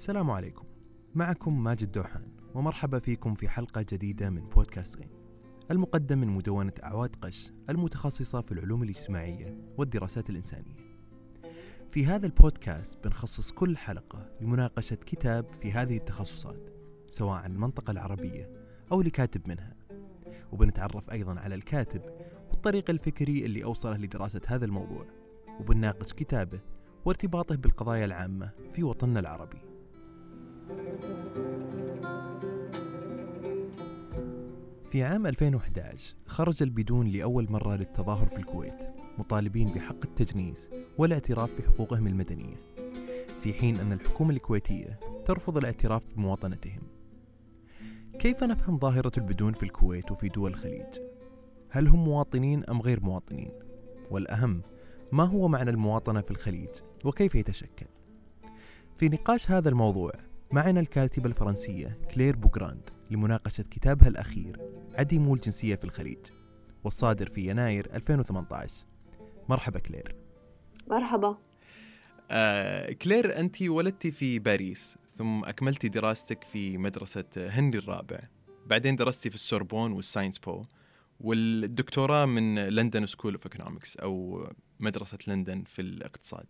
السلام عليكم. معكم ماجد دوحان ومرحبا فيكم في حلقة جديدة من بودكاست غين المقدم من مدونة أعواد قش المتخصصة في العلوم الاجتماعية والدراسات الإنسانية. في هذا البودكاست بنخصص كل حلقة لمناقشة كتاب في هذه التخصصات سواء عن المنطقة العربية أو لكاتب منها. وبنتعرف أيضا على الكاتب والطريق الفكري اللي أوصله لدراسة هذا الموضوع وبنناقش كتابه وارتباطه بالقضايا العامة في وطننا العربي. في عام 2011 خرج البدون لأول مرة للتظاهر في الكويت مطالبين بحق التجنيس والاعتراف بحقوقهم المدنية في حين أن الحكومة الكويتية ترفض الاعتراف بمواطنتهم كيف نفهم ظاهرة البدون في الكويت وفي دول الخليج؟ هل هم مواطنين أم غير مواطنين؟ والأهم ما هو معنى المواطنة في الخليج وكيف يتشكل؟ في نقاش هذا الموضوع معنا الكاتبة الفرنسية كلير بوغراند لمناقشة كتابها الأخير عديمو الجنسية في الخليج والصادر في يناير 2018 مرحبا كلير. مرحبا. آه كلير أنت ولدتي في باريس ثم أكملتي دراستك في مدرسة هنري الرابع بعدين درستي في السوربون وال Sciences Po والدكتوراه من London School of Economics أو مدرسة لندن في الاقتصاد.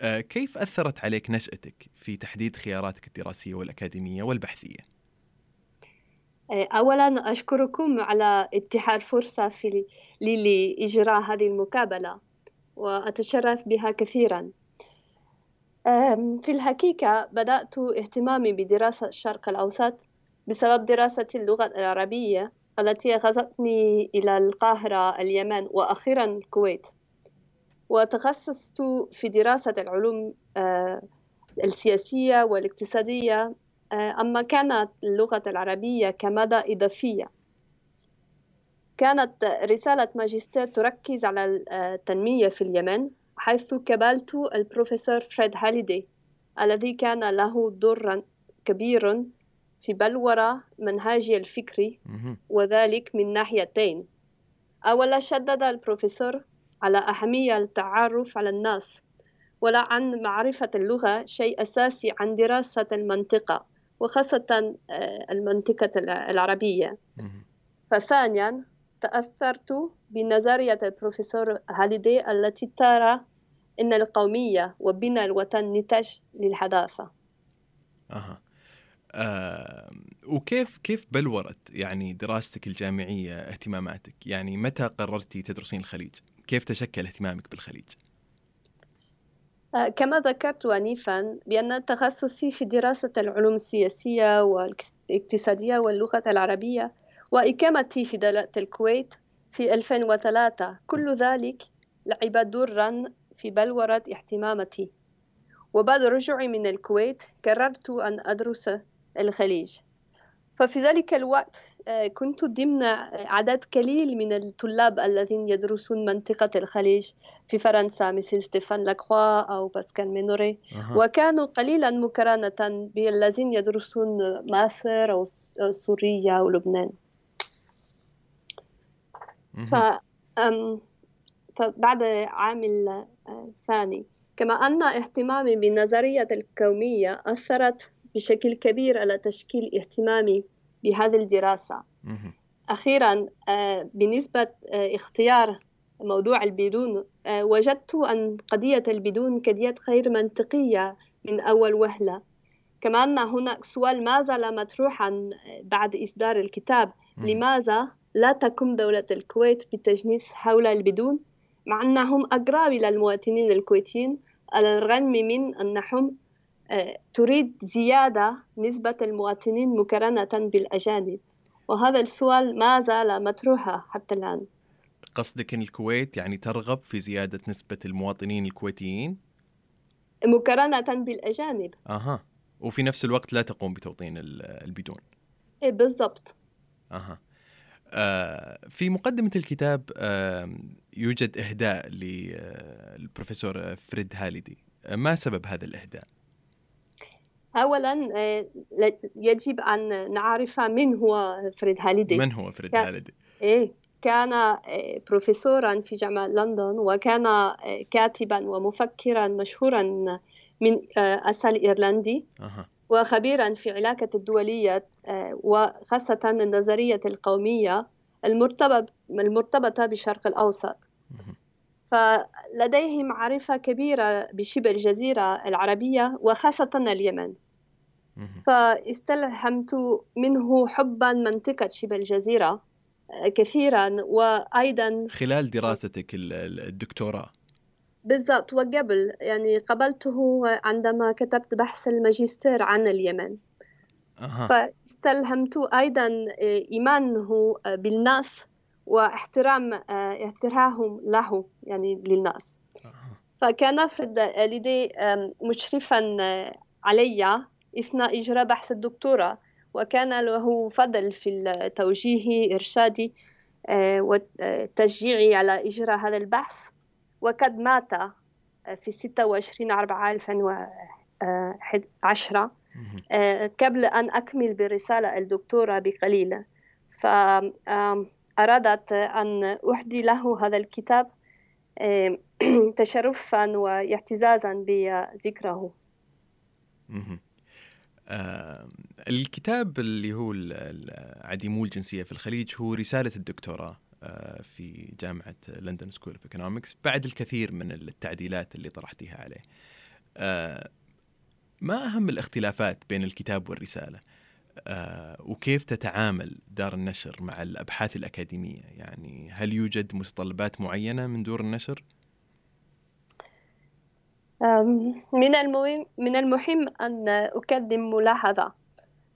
آه، كيف أثرت عليك نشأتك في تحديد خياراتك الدراسية والأكاديمية والبحثية؟ آه، اولا أشكركم على اتاحة الفرصه في لي لإجراء هذه المقابله وأتشرف بها كثيرا. في الحقيقة بدأت اهتمامي بدراسة الشرق الأوسط بسبب دراسه اللغة العربية التي أخذتني إلى القاهرة اليمن وأخيرا الكويت وتخصصت في دراسة العلوم آه، السياسية والاقتصادية آه، أما كانت اللغة العربية كمادة إضافية. كانت رسالة ماجستير تركز على التنمية في اليمن حيث قابلت البروفيسور فريد هاليدي الذي كان له دور كبير في بلورة منهاجي الفكري وذلك من ناحيتين. أولا شدد البروفيسور على أهمية التعرف على الناس ولا عن معرفة اللغة شيء أساسي عن دراسة المنطقة وخاصة آه، المنطقة العربية فثانيا تأثرت بنظرية البروفيسور هاليدي التي ترى أن القومية وبناء الوطن نتاج للحداثة أه. آه وكيف كيف بلورت يعني دراستك الجامعية اهتماماتك؟ يعني متى قررتي تدرسين الخليج؟ كيف تشكل اهتمامك بالخليج؟ آه كما ذكرت آنفا بأن تخصصي في دراسة العلوم السياسية والاقتصادية واللغة العربية وإقامتي في دولة الكويت في 2003 كل ذلك لعب دورا في بلورة اهتماماتي وبعد رجوعي من الكويت قررت أن أدرس الخليج. ففي ذلك الوقت كنت ضمن عدد قليل من الطلاب الذين يدرسون منطقة الخليج في فرنسا مثل ستيفان لاكخوا أو باسكال مينوري. أه. وكانوا قليلا مقارنة بالذين يدرسون مصر أو سوريا أو لبنان. ف... فبعد عام الثاني كما أن اهتمامي بالنظرية الكومية أثرت بشكل كبير على تشكيل اهتمامي بهذه الدراسة. أخيرا آه، بالنسبة آه، اختيار موضوع البدون آه، وجدت أن قضية البدون قضية غير منطقية من أول وهلة. كما أن هناك سؤال ما زال مطروحا بعد إصدار الكتاب؟ لماذا لا تقوم دولة الكويت بالتجنيس حول البدون؟ مع أنهم أقرب إلى المواطنين الكويتيين على الرغم من أنهم تريد زيادة نسبة المواطنين مقارنة بالأجانب. وهذا السؤال ما زال مطروحا حتى الآن. قصدك أن الكويت يعني ترغب في زيادة نسبة المواطنين الكويتيين؟ مقارنة بالأجانب. أها. وفي نفس الوقت لا تقوم بتوطين البدون. إيه بالضبط. أها. آه في مقدمة الكتاب آه يوجد إهداء للبروفيسور فريد هاليدي آه ما سبب هذا الإهداء؟ اولا آه، يجب أن نعرف من هو فريد هاليدي. من هو فريد هاليدي؟ إيه كان آه، بروفيسورا في جامعة لندن وكان آه، كاتبا ومفكرا مشهورا من أصل إيرلندي وخبيرا في علاقة الدولية وخاصة النظرية القومية المرتبطة بالشرق الأوسط. فلديه معرفة كبيرة بشبه الجزيرة العربية وخاصة اليمن. فاستلهمت منه حبا منطقة شبه الجزيرة آه، كثيرا وأيضا خلال دراستك الدكتوراه. بالضبط وقبل يعني قبلته عندما كتبت بحث الماجستير عن اليمن. أه. فاستلهمت أيضا آه، إيمانه بالناس واحترام آه، احترامهم له يعني للناس. فكان فرد لدي مشرفا علي أثناء إجراء بحث الدكتوراه وكان له فضل في التوجيه إرشادي آه، وتشجيعي على إجراء هذا البحث. وقد مات في 26 4 2010 قبل أن أكمل برسالة الدكتوراه بقليل. فأرادت أن أهدي له هذا الكتاب تشرفا واعتزازا بذكره الكتاب اللي هو عديمو الجنسية في الخليج هو رسالة الدكتوراه آه، في جامعة London School of Economics بعد الكثير من التعديلات اللي طرحتيها عليه. آه، ما أهم الاختلافات بين الكتاب والرسالة؟ آه، وكيف تتعامل دار النشر مع الأبحاث الأكاديمية؟ يعني هل يوجد متطلبات معينة من دور النشر؟ من المهم من المهم أن أقدم ملاحظة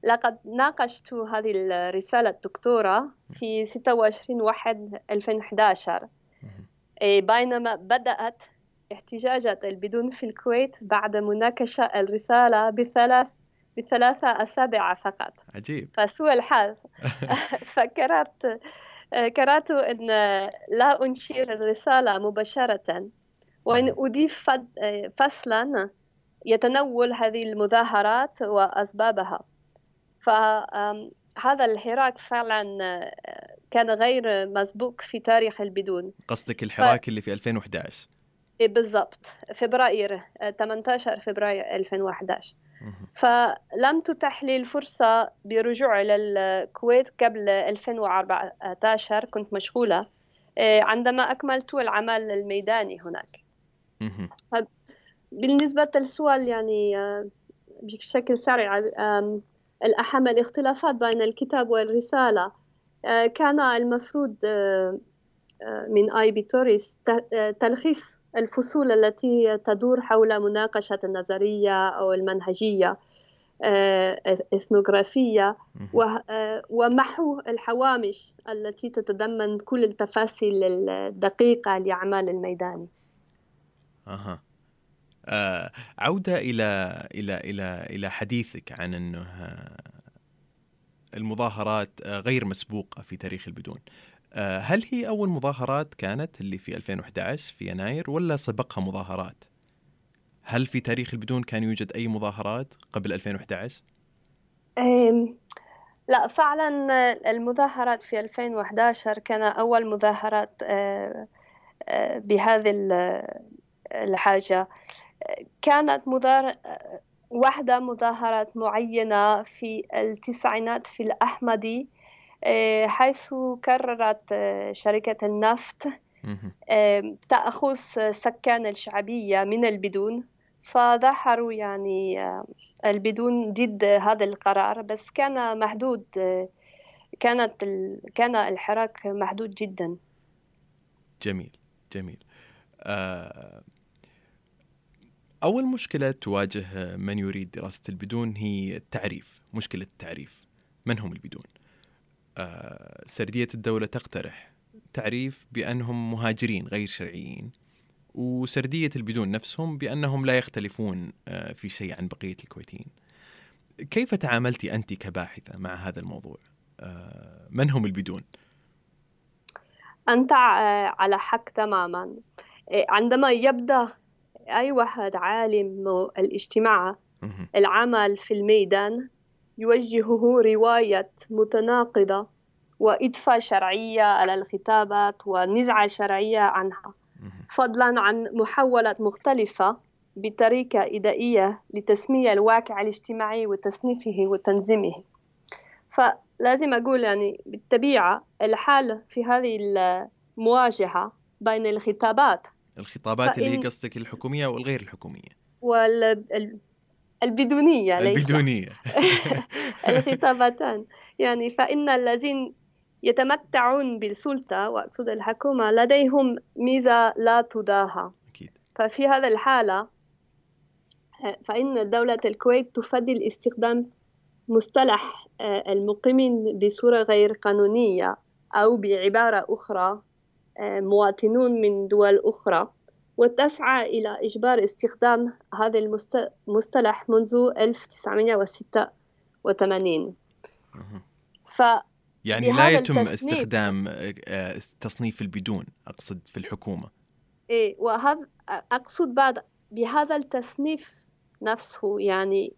لقد ناقشت هذه الرسالة الدكتورة في 26 واحد 2011 بينما بدأت احتجاجات البدون في الكويت بعد مناقشة الرسالة بثلاث بثلاثة أسابيع فقط. عجيب. فسوء الحظ. فقررت قررت أن لا أنشر الرسالة مباشرة. وأن أضيف فصلا يتناول هذه المظاهرات وأسبابها. فهذا الحراك فعلا كان غير مسبوق في تاريخ البدون. قصدك الحراك ف... اللي في 2011 إيه، بالضبط. فبراير 18 فبراير 2011 فلم تتح لي الفرصة برجوع إلى الكويت قبل 2014 كنت مشغولة إيه، عندما أكملت العمل الميداني هناك. بالنسبة للسؤال يعني آه، بشكل سريع الأهم الاختلافات بين الكتاب والرسالة آه، كان المفروض آه، من آي بي توريس تلخيص الفصول التي تدور حول مناقشة النظرية أو المنهجية إثنوغرافية ومحو الحوامش التي تتضمن كل التفاصيل الدقيقة لأعمال الميداني. أها. آه عودة إلى إلى إلى إلى حديثك عن أنه المظاهرات غير مسبوقة في تاريخ البدون. آه هل هي أول مظاهرات كانت اللي في 2011 في يناير ولا سبقها مظاهرات؟ هل في تاريخ البدون كان يوجد أي مظاهرات قبل 2011؟ لا فعلا المظاهرات في 2011 كان أول مظاهرات آه، آه، بهذه الحاجة كانت مظاهرة واحدة مظاهرات معينة في التسعينات في الأحمدي حيث قررت شركة النفط تأخذ سكان الشعبية من البدون. فظهروا يعني البدون ضد هذا القرار بس كان محدود كانت كان الحراك محدود جدا. جميل جميل. آه أول مشكلة تواجه من يريد دراسة البدون هي التعريف مشكلة التعريف. من هم البدون؟ آه سردية الدولة تقترح تعريف بأنهم مهاجرين غير شرعيين وسردية البدون نفسهم بأنهم لا يختلفون آه في شيء عن بقية الكويتيين. كيف تعاملتي أنت كباحثة مع هذا الموضوع؟ آه من هم البدون؟ أنت آه، على حق تماما. عندما يبدأ أي واحد عالم الاجتماع العمل في الميدان يوجهه رواية متناقضة وإدفع شرعية على الخطابات ونزعة شرعية عنها. فضلا عن محاولات مختلفة بطريقة إدائية لتسمية الواقع الاجتماعي وتصنيفه وتنظيمه. فلازم أقول يعني بالطبيعة الحال في هذه المواجهة بين الخطابات الخطابات اللي هي قصدك الحكومية والغير الحكومية. والبدونية ليس البدونية. الخطابتان. يعني فإن الذين يتمتعون بالسلطة وأقصد الحكومة لديهم ميزة لا أكيد. ففي هذا الحالة فإن دولة الكويت تفضل استخدام مصطلح آه، المقيمين بصورة غير قانونية أو بعبارة أخرى آه، مواطنون من دول أخرى. وتسعى إلى إجبار استخدام هذا المصطلح منذ 1986 ف يعني لا يتم استخدام آه، تصنيف البدون أقصد في الحكومة. إيه وهذا أقصد بعد بهذا التصنيف نفسه يعني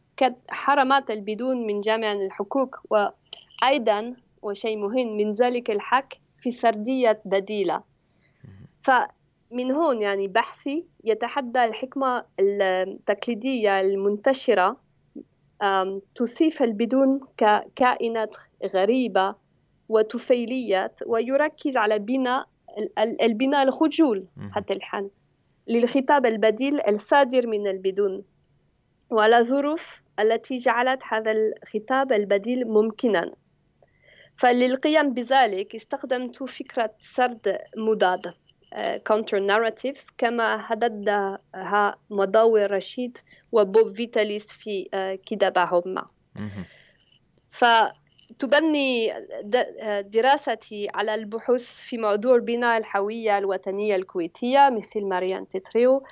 حرمات البدون من جامع الحقوق وأيضا وشيء مهم من ذلك الحق في سردية بديلة. فمن هون يعني بحثي يتحدى الحكمة التقليدية المنتشرة توصيف البدون ككائنات غريبة وطفيليات ويركز على بناء البناء الخجول حتى الحين للخطاب البديل الصادر من البدون. وعلى ظروف التي جعلت هذا الخطاب البديل ممكنا. فللقيام بذلك استخدمت فكرة سرد مضاد. آه، counter narratives كما حددها مضاوي رشيد وبوب فيتاليس في آه، كتابهما. فتبني دراستي على البحوث في موضوع بناء الهوية الوطنية الكويتية مثل ماريان تيتريو.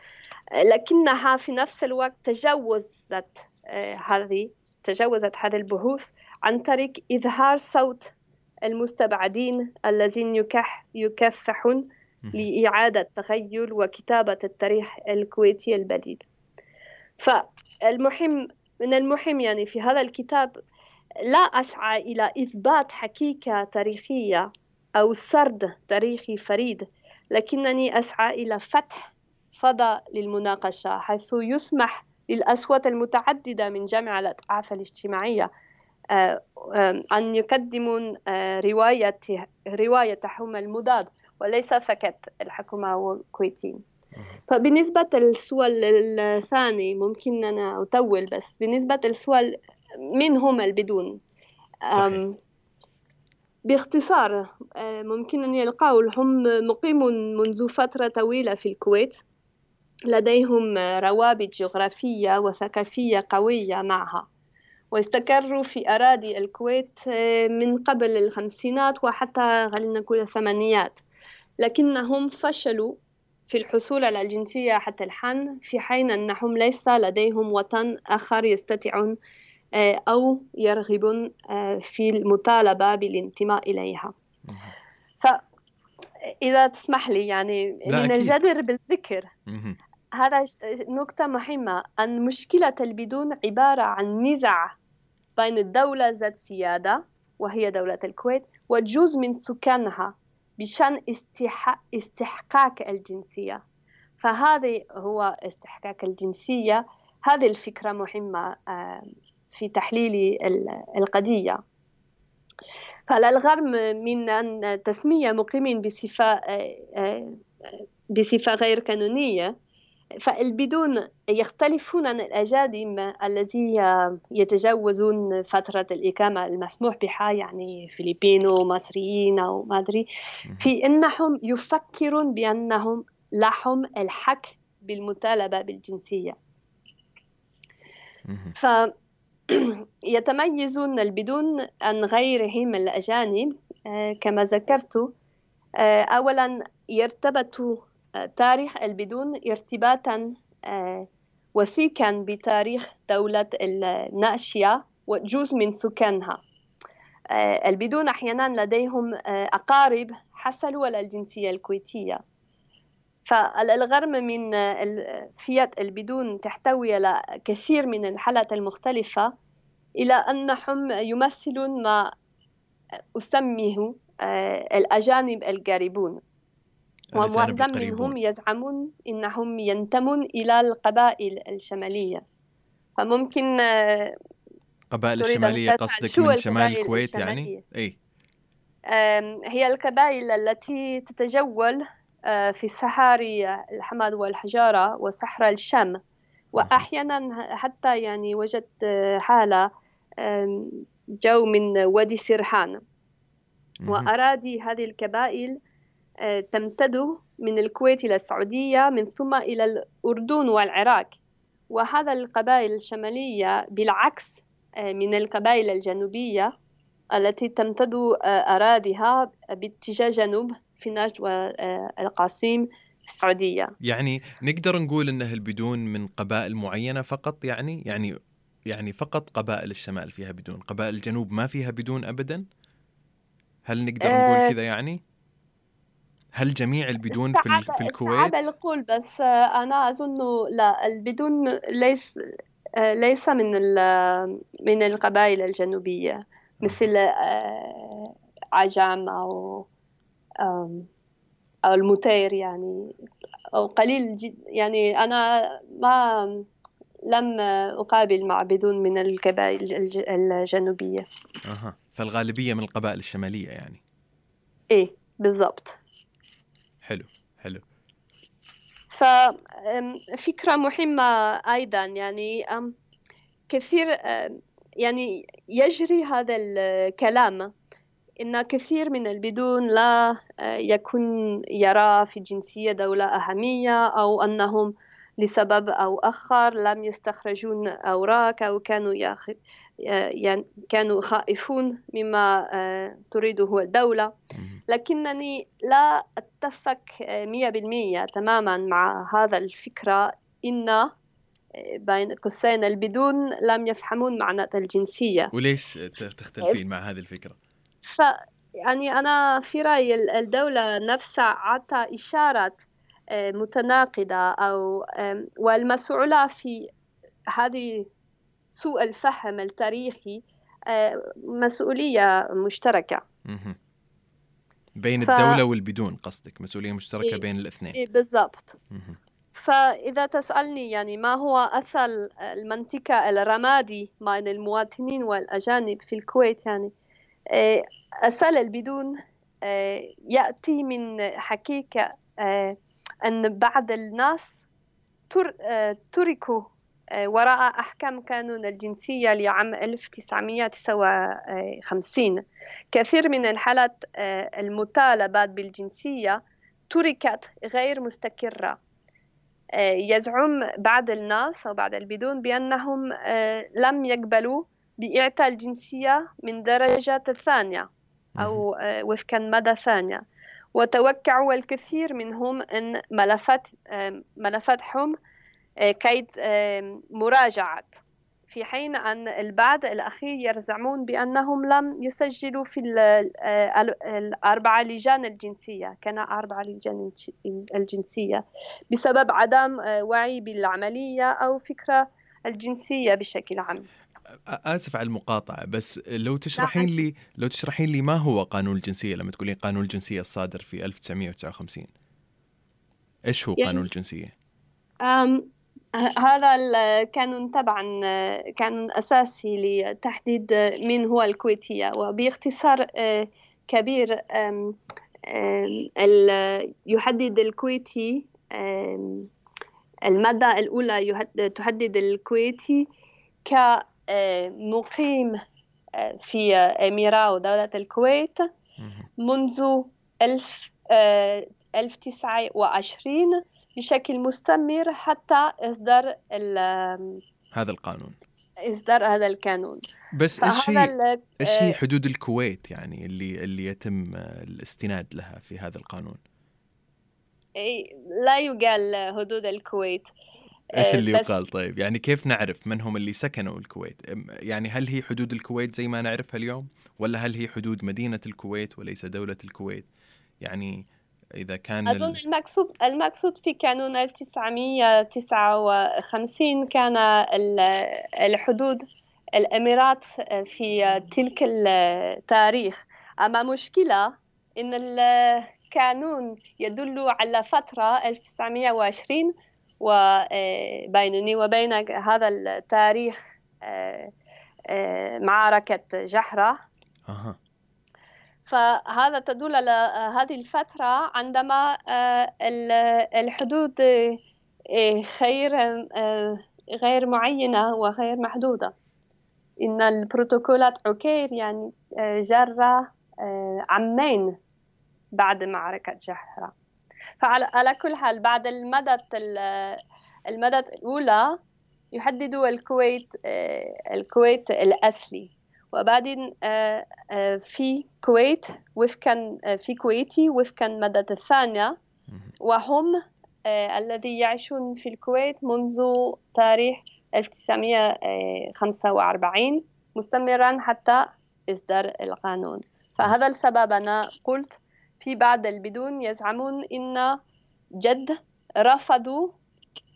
لكنها في نفس الوقت تجاوزت آه، هذه تجاوزت هذه البحوث عن طريق إظهار صوت المستبعدين الذين يكح يكافحون لإعادة تخيل وكتابة التاريخ الكويتي البديل. فالمهم من المهم يعني في هذا الكتاب لا أسعى إلى إثبات حقيقة تاريخية أو سرد تاريخي فريد لكنني أسعى إلى فتح فضاء للمناقشة حيث يسمح للأصوات المتعددة من جميع الأطراف الاجتماعية آه، أن يقدمون آه، روايتهم المضاد. وليس فقط الحكومة والكويتيين. فبالنسبة للسؤال الثاني ممكن أنا أطول بس بالنسبة للسؤال من هم البدون؟ صحيح. باختصار آه، ممكن أن القول هم مقيمون منذ فترة طويلة في الكويت. لديهم روابط جغرافية وثقافية قوية معها. واستقروا في أراضي الكويت آه، من قبل الخمسينات وحتى خلينا نقول الثمانينات. لكنهم فشلوا في الحصول على الجنسية حتى الحين في حين أنهم ليس لديهم وطن آخر يستطيعون آه، أو يرغبون آه، في المطالبة بالانتماء إليها. فإذا تسمح لي يعني من الجدر بالذكر هذا نقطة مهمة. أن مشكلة البدون عبارة عن نزاع بين الدولة ذات سيادة وهي دولة الكويت وجزء من سكانها. بشأن استحقاق الجنسية. فهذا هو استحقاق الجنسية. هذه الفكرة مهمة في تحليل القضية. فعلى الرغم من أن تسمية مقيمين بصفة بصفة غير قانونية فالبدون يختلفون عن الأجانب الذي يتجاوزون فترة الإقامة المسموح بها يعني فلبينو مصريين أو ما أدري. في أنهم يفكرون بأنهم لهم الحق بالمطالبة بالجنسية. فيتميزون البدون عن غيرهم الأجانب آه، كما ذكرت آه، أولا يرتبطوا تاريخ البدون ارتباطا آه، وثيقا بتاريخ دولة الناشية وجزء من سكانها. آه، البدون أحيانا لديهم آه، أقارب حصلوا على الجنسية الكويتية. فالغرم من فئات البدون تحتوي على كثير من الحالات المختلفة إلى أنهم يمثلون ما أسميه الأجانب القاربون ومعظم منهم يزعمون إنهم ينتمون إلى القبائل الشمالية. فممكن قبائل الشمالية قصدك من شمال الكويت يعني؟ أي هي القبائل التي تتجول آه، في الصحاري الحمد والحجارة وصحراء الشام. وأحيانا حتى يعني وجدت حالة جو من وادي سرحان. وأراضي هذه القبائل آه، تمتد من الكويت إلى السعودية من ثم إلى الأردن والعراق. وهذا القبائل الشمالية بالعكس آه، من القبائل الجنوبية التي تمتد آه، أراضيها باتجاه جنوب في نجد والقاسيم في السعودية. يعني نقدر نقول أنه البدون من قبائل معينة فقط يعني؟ يعني يعني فقط قبائل الشمال فيها بدون قبائل الجنوب ما فيها بدون أبدا؟ هل نقدر نقول آه، كذا يعني؟ هل جميع البدون في, في الكويت؟ صعب القول بس أنا أظن لا البدون ليس ليس من من القبائل الجنوبية مثل آه، عجام أو أو المتير يعني أو قليل جد يعني أنا ما لم أقابل مع بدون من القبائل الجنوبية. أها فالغالبية من القبائل الشمالية يعني. إيه بالضبط. حلو حلو. ففكرة مهمة أيضا يعني كثير يعني يجري هذا الكلام إن كثير من البدون لا يكون يرى في الجنسية دولة أهمية أو أنهم لسبب أو آخر لم يستخرجون أوراق أو كانوا يخ... يعني كانوا خائفون مما آه، تريده الدولة. لكنني لا أتفق مية بالمية تماما مع هذا الفكرة. إن آه، بين قوسين البدون لم يفهمون معنى الجنسية. وليش تختلفين مع هذه الفكرة؟ ف يعني أنا في رأيي الدولة نفسها أعطى إشارة آه، متناقضة أو والمسؤولة في هذه سوء الفهم التاريخي آه، مسؤولية مشتركة. بين ف... الدولة والبدون قصدك مسؤولية مشتركة إيه بين الاثنين. إيه بالضبط. فإذا تسألني يعني ما هو أصل المنطقة الرمادي بين المواطنين والأجانب في الكويت يعني؟ آه، أصل البدون يأتي من حقيقة أن بعض الناس آه، تركوا آه، وراء أحكام قانون الجنسية لعام 1959 كثير من الحالات آه، المطالبات بالجنسية تركت غير مستقرة. يزعم بعض الناس أو بعض البدون بأنهم لم يقبلوا بإعطاء الجنسية من درجة الثانية أو وفقا مدى ثانية. وتوقعوا الكثير منهم أن ملفات ملفاتهم آه، كيد مراجعة في حين أن البعض الأخير يزعمون بأنهم لم يسجلوا في آه، الأربعة لجان الجنسية كان أربعة لجان الجنسية بسبب عدم آه، وعي بالعملية أو فكرة الجنسية بشكل عام. آسف على المقاطعة بس لو تشرحين لي لو تشرحين لي ما هو قانون الجنسية؟ لما تقولين قانون الجنسية الصادر في 1959 إيش هو يعني قانون الجنسية؟ أم هذا القانون طبعا كان أساسي لتحديد من هو الكويتية وباختصار آه، كبير يحدد الكويتي المادة الأولى تحدد الكويتي ك مقيم آه، في أميرة ودولة الكويت منذ ألف ألف تسعة وعشرين بشكل مستمر حتى إصدار هذا القانون. إصدار هذا القانون. بس إيش هي إيش هي آه، حدود الكويت يعني اللي اللي يتم الاستناد لها في هذا القانون؟ لا يقال حدود الكويت. إيش آه، اللي يقال طيب؟ يعني كيف نعرف من هم اللي سكنوا الكويت؟ يعني هل هي حدود الكويت زي ما نعرفها اليوم؟ ولا هل هي حدود مدينة الكويت وليس دولة الكويت؟ يعني إذا كان أظن المقصود المقصود في قانون 1959 كان الحدود الإمارات في تلك التاريخ أما مشكلة إن كانون يدل على فترة 1920 وبينني وبين هذا التاريخ معركة جحرة. أه. فهذا تدل على هذه الفترة عندما الحدود غير غير معينة وغير محدودة. إن البروتوكولات عكير يعني جرى عامين بعد معركة جحرة. فعلى كل حال بعد المدى المدى الأولى يحدد الكويت الكويت الأصلي. وبعدين في كويت وفقا في كويتي وفقا مدى الثانية. وهم الذي يعيشون في الكويت منذ تاريخ 1945 مستمرا حتى إصدار القانون. فهذا السبب أنا قلت في بعض البدون يزعمون إن جد رفضوا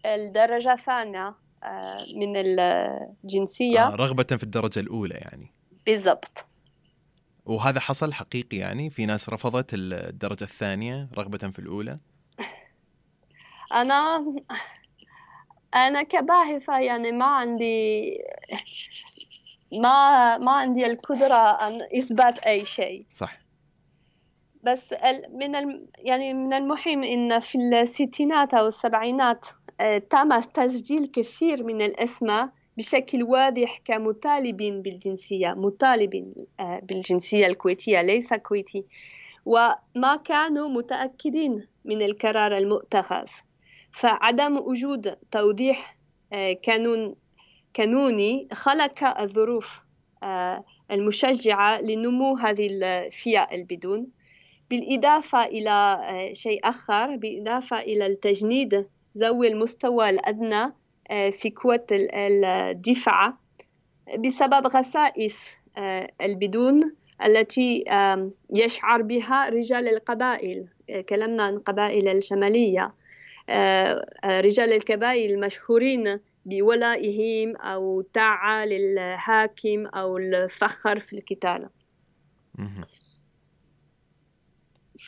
الدرجة الثانية آه، من الجنسية. آه رغبة في الدرجة الأولى يعني. بالضبط. وهذا حصل حقيقي يعني؟ في ناس رفضت الدرجة الثانية رغبة في الأولى؟ أنا أنا كباحثة يعني ما عندي ما ما عندي القدرة أن إثبات أي شيء. صح. بس من يعني من المهم إن في الستينات أو السبعينات آه، تم تسجيل كثير من الأسماء بشكل واضح كمطالبين بالجنسية مطالبين آه، بالجنسية الكويتية ليس كويتي وما كانوا متأكدين من القرار المتخذ فعدم وجود توضيح آه، كانوني خلق الظروف المشجعة لنمو هذه الفئة البدون. بالإضافة إلى آه، شيء آخر بالإضافة إلى التجنيد ذوي المستوى الأدنى في قوة الدفاع بسبب خصائص البدون التي يشعر بها رجال القبائل كلامنا عن القبائل الشمالية آه، آه، رجال الكبائل المشهورين بولائهم أو طاعة للحاكم أو الفخر في القتال.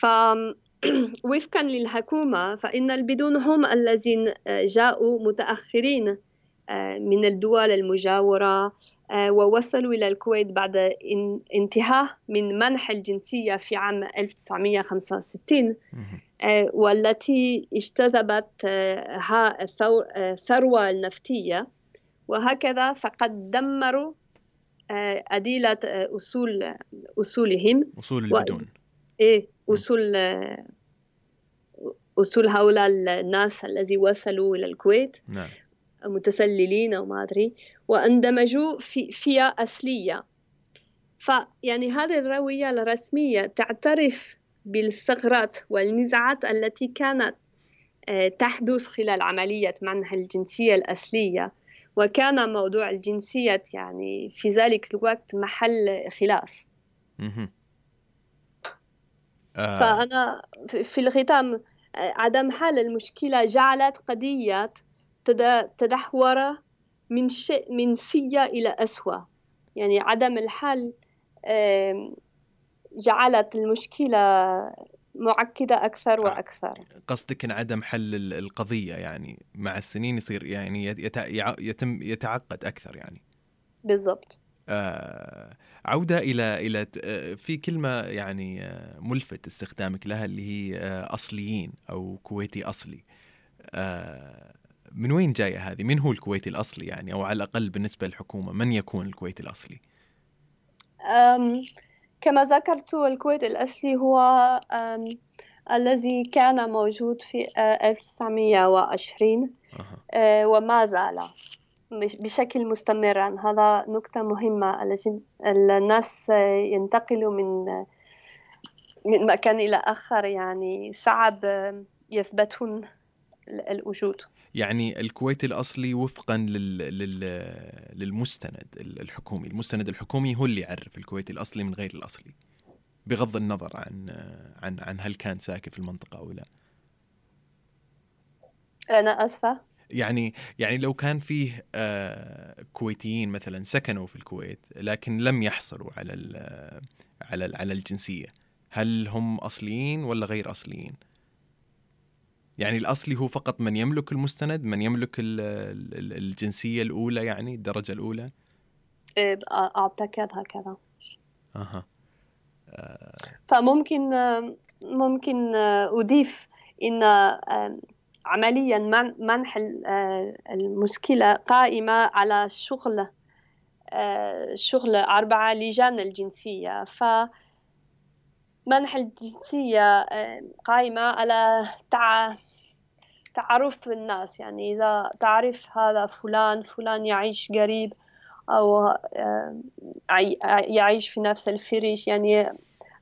فوفقا للحكومة فإن البدون هم الذين جاءوا متأخرين آه، من الدول المجاورة ووصلوا إلى الكويت بعد انتهاء من منح الجنسية في عام 1965 آه، والتي اجتذبت آه، الثروة النفطية وهكذا فقد دمروا آه، أدلة أصول أصولهم. أصول البدون. إيه. أصول أصول هؤلاء الناس الذي وصلوا إلى الكويت. نعم. متسللين أو ما أدري. واندمجوا في فئة أصلية. فيعني هذه الروية الرسمية تعترف بالثغرات والنزاعات التي كانت آه، تحدث خلال عملية منح الجنسية الأصلية. وكان موضوع الجنسية يعني في ذلك الوقت محل خلاف. آه. فأنا في الختام عدم حل المشكلة جعلت قضية تدحور من شيء من سيئة إلى أسوأ. يعني عدم الحل جعلت المشكلة معقدة أكثر آه، وأكثر. قصدك إن عدم حل القضية يعني مع السنين يصير يعني يتم يتعقد أكثر يعني. بالضبط. آه عودة إلى إلى آه، في كلمة يعني آه، ملفت استخدامك لها اللي هي أصليين أو كويتي أصلي من وين جاية هذه؟ من هو الكويتي الأصلي يعني أو على الأقل بالنسبة للحكومة من يكون الكويتي الأصلي؟ كما ذكرت الكويت الأصلي هو الذي كان موجود في 1920 أه. وما زال بشكل مستمر. هذا نقطة مهمة. الناس ينتقلوا من من مكان إلى آخر يعني صعب يثبتون الوجود. يعني الكويت الأصلي وفقا لل... لل... للمستند الحكومي. المستند الحكومي هو اللي يعرف الكويت الأصلي من غير الأصلي بغض النظر عن عن عن هل كان ساكن في المنطقة أو لا. أنا أسفة. يعني يعني لو كان فيه آه كويتيين مثلا سكنوا في الكويت لكن لم يحصلوا على ال على ال على الجنسية هل هم أصليين ولا غير أصليين؟ يعني الأصلي هو فقط من يملك المستند من يملك الجنسية الأولى يعني الدرجة الأولى؟ إيه، أعتقد هكذا. أها. فممكن ممكن أضيف إن عمليا منح المشكلة قائمة على شغل شغل أربعة لجان الجنسية. ف منح الجنسية قائمة على تع... تعرف الناس. يعني إذا تعرف هذا فلان فلان يعيش قريب أو يعيش في نفس الفريش. يعني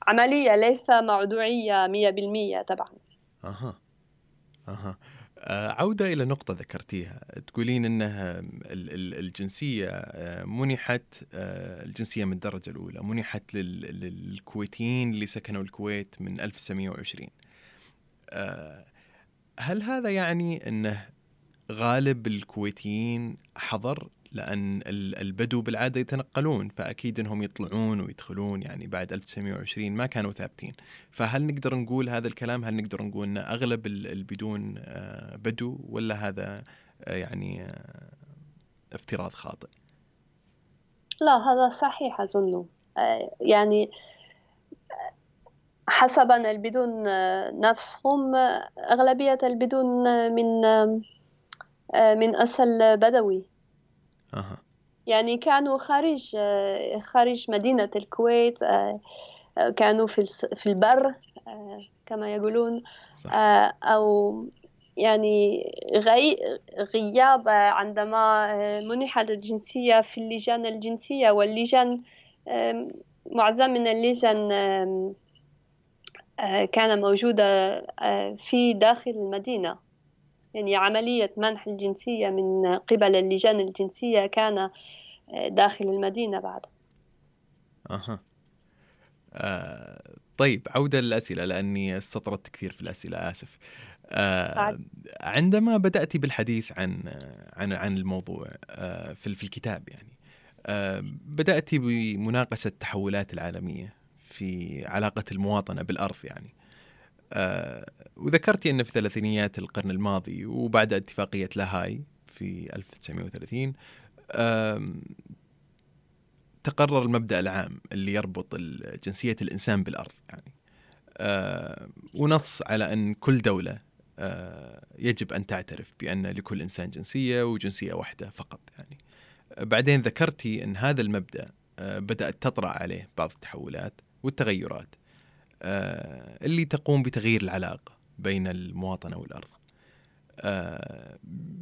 عملية ليس موضوعية مية بالمية طبعا. أها. آه، عودة إلى نقطة ذكرتيها. تقولين أنها الجنسية آه، منحت آه، الجنسية من الدرجة الأولى منحت للكويتيين اللي سكنوا الكويت من 1920 هل هذا يعني أنه غالب الكويتيين حضر لأن البدو بالعادة يتنقلون فأكيد أنهم يطلعون ويدخلون يعني بعد 1920 ما كانوا ثابتين. فهل نقدر نقول هذا الكلام؟ هل نقدر نقول أن أغلب البدون آه، بدو ولا هذا آه، يعني آه، افتراض خاطئ؟ لا هذا صحيح أظن. يعني حسب البدون نفسهم أغلبية البدون من من أصل بدوي أه. يعني كانوا خارج خارج مدينة الكويت آه، آه، كانوا في في البر آه، كما يقولون صح. أو يعني غي... غياب عندما منحت الجنسية في اللجان الجنسية واللجان معظم من اللجان كان موجودة في داخل المدينة يعني عملية منح الجنسية من قبل اللجان الجنسية كان آه، داخل المدينة بعد. أها. آه طيب عودة للأسئلة لأني استطردت كثير في الأسئلة آسف. آه عندما بدأت بالحديث عن عن عن الموضوع آه في في الكتاب يعني آه بدأت بمناقشة التحولات العالمية في علاقة المواطنة بالأرض يعني. آه وذكرتي أن في ثلاثينيات القرن الماضي وبعد اتفاقية لاهاي في 1930 آه تقرر المبدأ العام اللي يربط جنسية الإنسان بالأرض يعني. آه ونص على أن كل دولة آه يجب أن تعترف بأن لكل إنسان جنسية وجنسية واحدة فقط يعني. بعدين ذكرتي أن هذا المبدأ آه بدأت تطرأ عليه بعض التحولات والتغيرات. آه، اللي تقوم بتغيير العلاقة بين المواطنة والأرض. آه،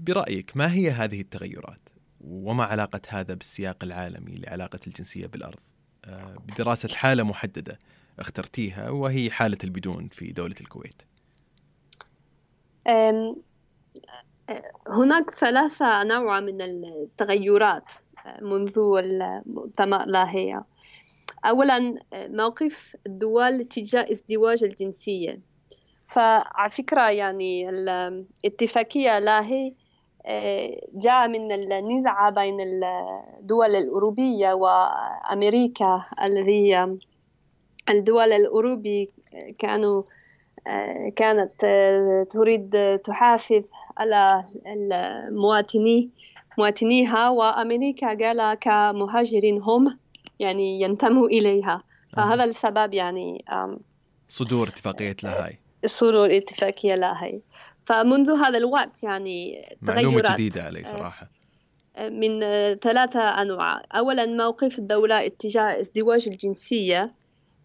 برأيك ما هي هذه التغيرات؟ وما علاقة هذا بالسياق العالمي لعلاقة الجنسية بالأرض؟ آه، بدراسة حالة محددة اخترتيها وهي حالة البدون في دولة الكويت. هناك ثلاثة أنواع من التغيرات منذ المؤتمر لاهية أولا موقف الدول تجاه ازدواج الجنسية. فعلى فكرة يعني الاتفاقية لاهي آه، جاء من النزعة بين الدول الأوروبية وأمريكا الذي الدول الأوروبية كانوا آه، كانت آه، تريد تحافظ على المواطني مواطنيها وأمريكا قال كمهاجرين هم يعني ينتموا إليها. فهذا السبب يعني صدور اتفاقية لاهاي صدور اتفاقية لاهاي فمنذ هذا الوقت يعني معلومة جديدة علي آه، صراحة. من ثلاثة أنواع. أولا موقف الدولة اتجاه ازدواج الجنسية.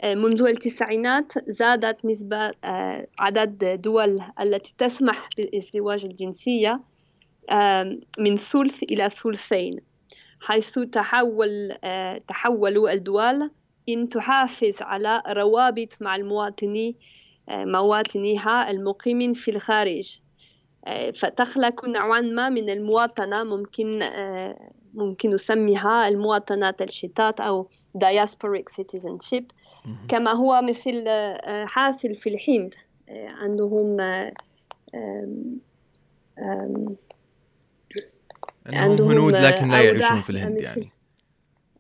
آه، منذ التسعينات زادت نسبة آه، عدد دول التي تسمح بازدواج الجنسية من ثلث إلى ثلثين. حيث تحول آه، تحولوا الدول إن تحافظ على روابط مع المواطنين آه، مواطنيها المقيمين في الخارج. آه، فتخلق نوعا ما من المواطنة ممكن ممكن نسميها المواطنات الشتات أو diasporic citizenship كما هو مثل حاصل في الهند. عندهم عندهم هنود لكن لا يعيشون في الهند يعني.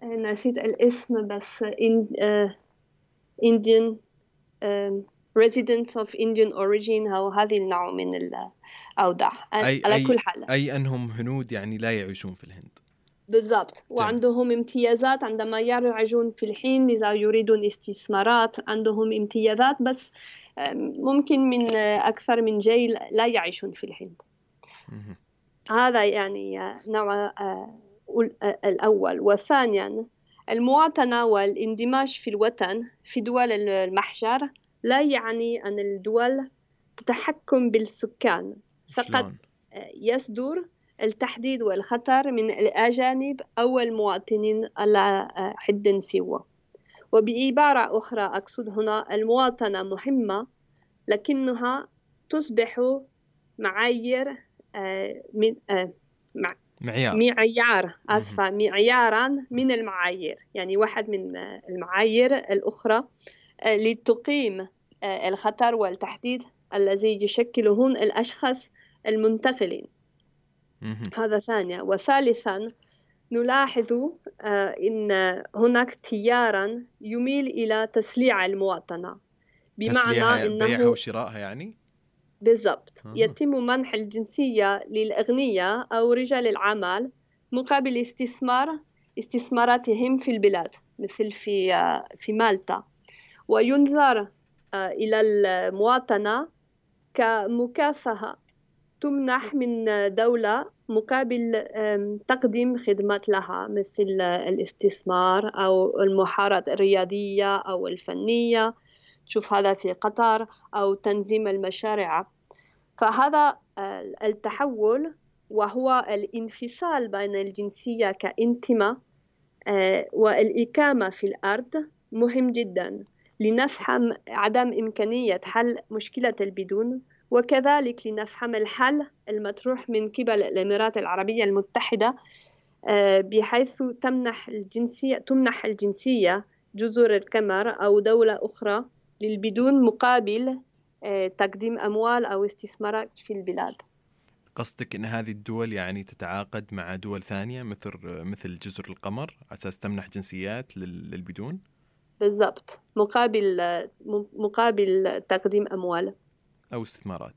نسيت الاسم بس إن... انديان residents of Indian origin أو هذه النوع من الأوضاع. أي على أي كل حال أي أنهم هنود يعني لا يعيشون في الهند. بالضبط. وعندهم امتيازات عندما يرعجون في الحين إذا يريدون استثمارات عندهم امتيازات بس ممكن من أكثر من جيل لا يعيشون في الهند. هذا يعني نوع آه، آه، الأول. وثانيا المواطنة والاندماج في الوطن في دول المحجر لا يعني أن الدول تتحكم بالسكان. فقط آه، يصدر التحديد والخطر من الأجانب أو المواطنين على حد سوى. وبعبارة أخرى أقصد هنا المواطنة مهمة لكنها تصبح معايير من آه، معيار. معيار آسفة معيارا من المعايير. يعني واحد من المعايير الأخرى آه، لتقيم الخطر والتحديد الذي يشكله الأشخاص المنتقلين. هذا ثانيا. وثالثا نلاحظ أن هناك تيارا يميل إلى تسليع المواطنة. بمعنى أنه بيعها وشرائها يعني؟ بالضبط. آه. يتم منح الجنسية للأغنياء أو رجال العمل مقابل استثمار استثماراتهم في البلاد مثل في في مالطا وينظر آه، إلى المواطنة كمكافأة تمنح من دولة مقابل تقديم خدمات لها مثل الاستثمار أو المهارات الرياضية أو الفنية. تشوف هذا في قطر أو تنظيم المشاريع. فهذا آه، التحول وهو الانفصال بين الجنسية كانتماء آه، والإقامة في الأرض مهم جدا لنفهم عدم إمكانية حل مشكلة البدون وكذلك لنفهم الحل المطروح من قبل الإمارات العربية المتحدة آه، بحيث تمنح الجنسية تمنح الجنسية جزر القمر أو دولة أخرى للبدون مقابل آه، تقديم أموال أو استثمارات في البلاد قصدك إن هذه الدول يعني تتعاقد مع دول ثانية مثل مثل جزر القمر على أساس تمنح جنسيات للبدون؟ بالضبط مقابل مقابل تقديم أموال أو استثمارات.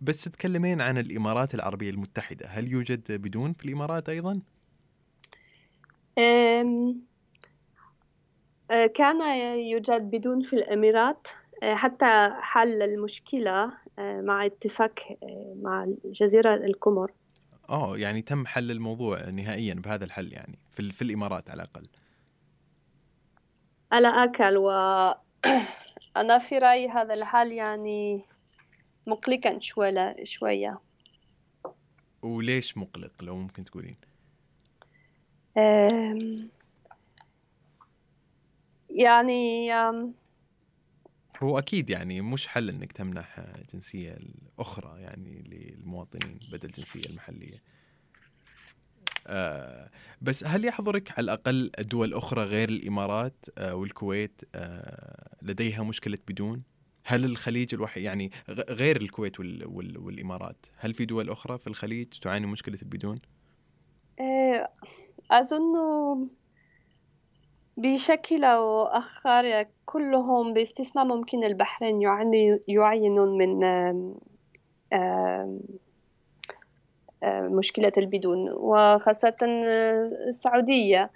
بس تتكلمين عن الإمارات العربية المتحدة، هل يوجد بدون في الإمارات أيضا؟ آه، كان يوجد بدون في الإمارات آه، حتى حل المشكلة آه، مع اتفاق آه، مع جزيرة القمر. آه يعني تم حل الموضوع نهائيا بهذا الحل يعني في, في الإمارات على الأقل. على أكل و أنا في رأيي هذا الحل يعني مقلقا شوية شوية. وليش مقلق لو ممكن تقولين؟ يعني هو أكيد يعني مش حل إنك تمنح جنسية الأخرى يعني للمواطنين بدل الجنسيه المحلية. آه بس هل يحضرك على الأقل دول أخرى غير الإمارات آه والكويت آه لديها مشكلة بدون؟ هل الخليج الوحيد يعني غير الكويت وال وال والإمارات هل في دول أخرى في الخليج تعاني مشكلة البدون آه، أظن بشكل أو آخر كلهم باستثناء ممكن البحرين يعانون من مشكلة البدون وخاصة السعودية.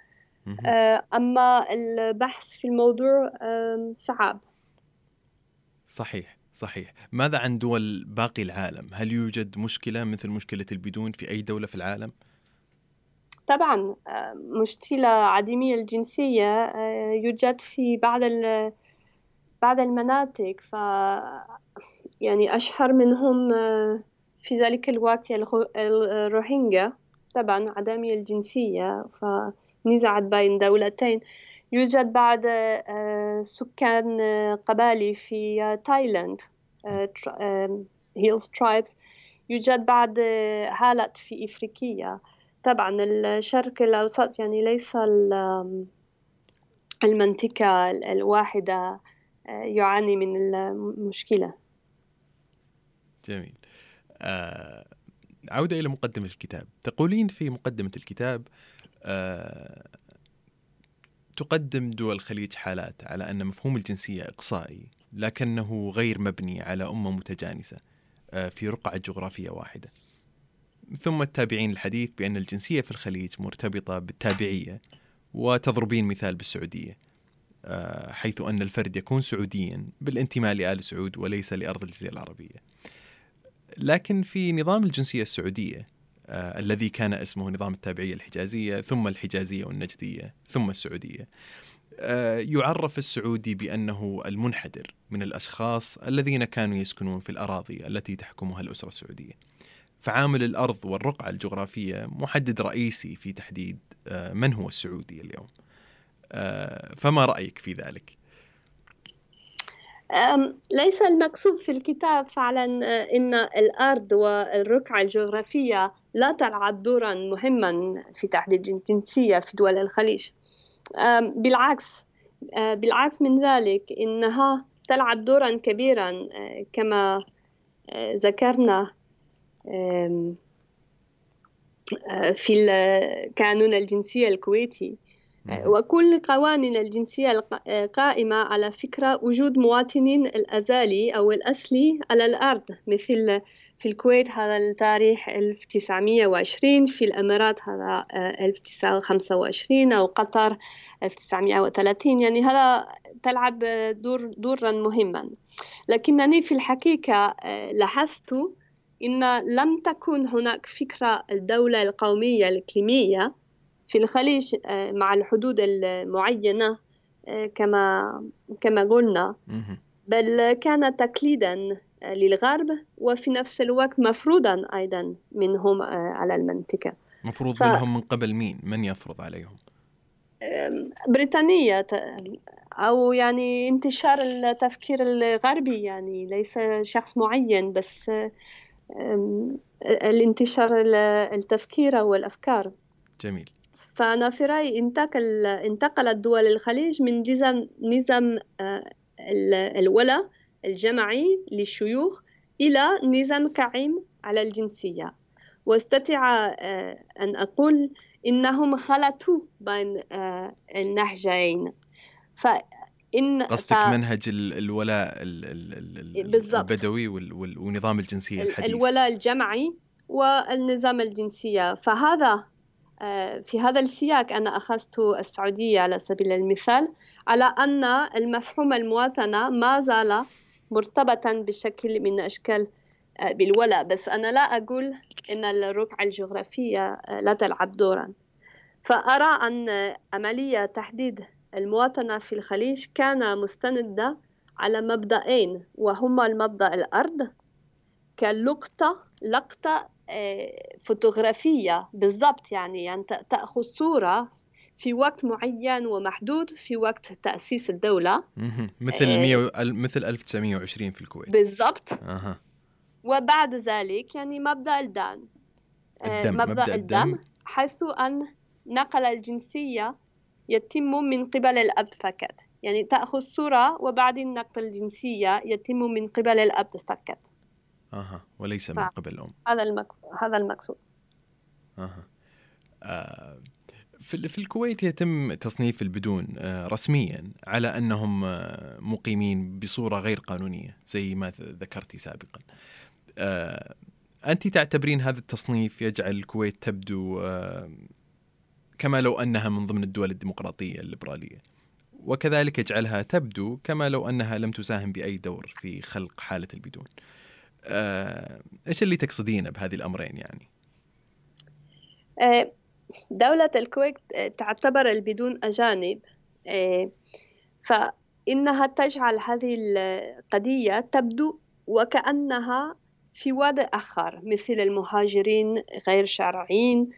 أما البحث في الموضوع صعب. صحيح صحيح. ماذا عن دول باقي العالم؟ هل يوجد مشكلة مثل مشكلة البدون في أي دولة في العالم؟ طبعا آه، مشكلة عديمية الجنسية آه، يوجد في بعض بعض المناطق. ف يعني أشهر منهم آه، في ذلك الوقت الروهينجا. طبعا عدمية الجنسية. فنزعت بين دولتين. يوجد بعض سكان قبائلي في تايلاند hills tribes يوجد بعض حالات في إفريقيا. طبعا الشرق الأوسط يعني ليس المنطقة الواحدة آه، يعاني من المشكلة. جميل. آه عودة إلى مقدمة الكتاب. تقولين في مقدمة الكتاب آه تقدم دول الخليج حالات على أن مفهوم الجنسية إقصائي لكنه غير مبني على أمة متجانسة آه، في رقعة جغرافية واحدة. ثم التابعين الحديث بأن الجنسية في الخليج مرتبطة بالتابعية وتضربين مثال بالسعودية آه، حيث أن الفرد يكون سعوديا بالانتماء لآل سعود وليس لأرض الجزيرة العربية. لكن في نظام الجنسية السعودية آه الذي كان اسمه نظام التابعية الحجازية ثم الحجازية والنجدية ثم السعودية آه يعرف السعودي بأنه المنحدر من الأشخاص الذين كانوا يسكنون في الأراضي التي تحكمها الأسرة السعودية. فعامل الأرض والرقعة الجغرافية محدد رئيسي في تحديد آه من هو السعودي اليوم آه فما رأيك في ذلك؟ ليس المقصود في الكتاب فعلا آه، إن الأرض والرقعة الجغرافية لا تلعب دورا مهما في تحديد الجنسية في دول الخليج بالعكس بالعكس من ذلك إنها تلعب دورا كبيرا كما ذكرنا في قانون الجنسية الكويتي. وكل قوانين الجنسية قائمة على فكرة وجود مواطنين الأزالي أو الأصلي على الأرض مثل في الكويت هذا التاريخ 1920 في الإمارات هذا 1925 أو قطر 1930 يعني هذا تلعب دور دورا مهما. لكنني في الحقيقة لاحظت إن لم تكن هناك فكرة الدولة القومية الإقليمية في الخليج آه، مع الحدود المعينة آه، كما كما قلنا بل كان تقليدا آه، للغرب وفي نفس الوقت مفروضا أيضا منهم على المنطقة مفروض ف... منهم من قبل مين؟ من يفرض عليهم؟ بريطانية أو يعني انتشار التفكير الغربي يعني ليس شخص معين بس الانتشار التفكير والأفكار. جميل. فأنا في رأيي انتقل انتقلت دول الخليج من نظام نظام آه، الولاء الجمعي للشيوخ إلى نظام قائم على الجنسية. واستطيع آه، أن أقول إنهم خلطوا بين آه، النهجين. فإن قصدك ف... منهج الولاء البدوي ونظام الجنسية الحديث. الولاء الجمعي والنظام الجنسية. فهذا آه، في هذا السياق أنا أخذت السعودية على سبيل المثال على أن المفهوم المواطنة ما زال مرتبطا بشكل من أشكال آه، بالولاء. بس أنا لا أقول أن الرقعة الجغرافية آه، لا تلعب دورا. فأرى أن عملية تحديد المواطنة في الخليج كان مستندة على مبدأين وهما المبدأ الأرض كلقطة لقطة آه، فوتوغرافية بالضبط يعني, يعني تأخذ صورة في وقت معين ومحدود في وقت تأسيس الدولة. مثل آه، مثل 1920 في الكويت. بالضبط. أه. وبعد ذلك يعني مبدأ الدم. آه، الدم مبدأ, مبدأ الدم, الدم. حيث أن نقل الجنسية يتم من قبل الأب فقط. يعني تأخذ صورة وبعدين نقل الجنسية يتم من قبل الأب فقط. أها وليس من قبل الأم. هذا المك... هذا المقصود. أها. آه في في الكويت يتم تصنيف البدون آه رسميا على أنهم آه مقيمين بصورة غير قانونية زي ما ذكرتي سابقا. انت تعتبرين هذا التصنيف يجعل الكويت تبدو كما لو أنها من ضمن الدول الديمقراطية الليبرالية. وكذلك يجعلها تبدو كما لو أنها لم تساهم بأي دور في خلق حالة البدون. آه، إيش اللي تقصدينه بهذه الأمرين يعني؟ آه، دولة الكويت آه، تعتبر البدون أجانب فإنها تجعل هذه القضية تبدو وكأنها في وضع آخر مثل المهاجرين غير شرعيين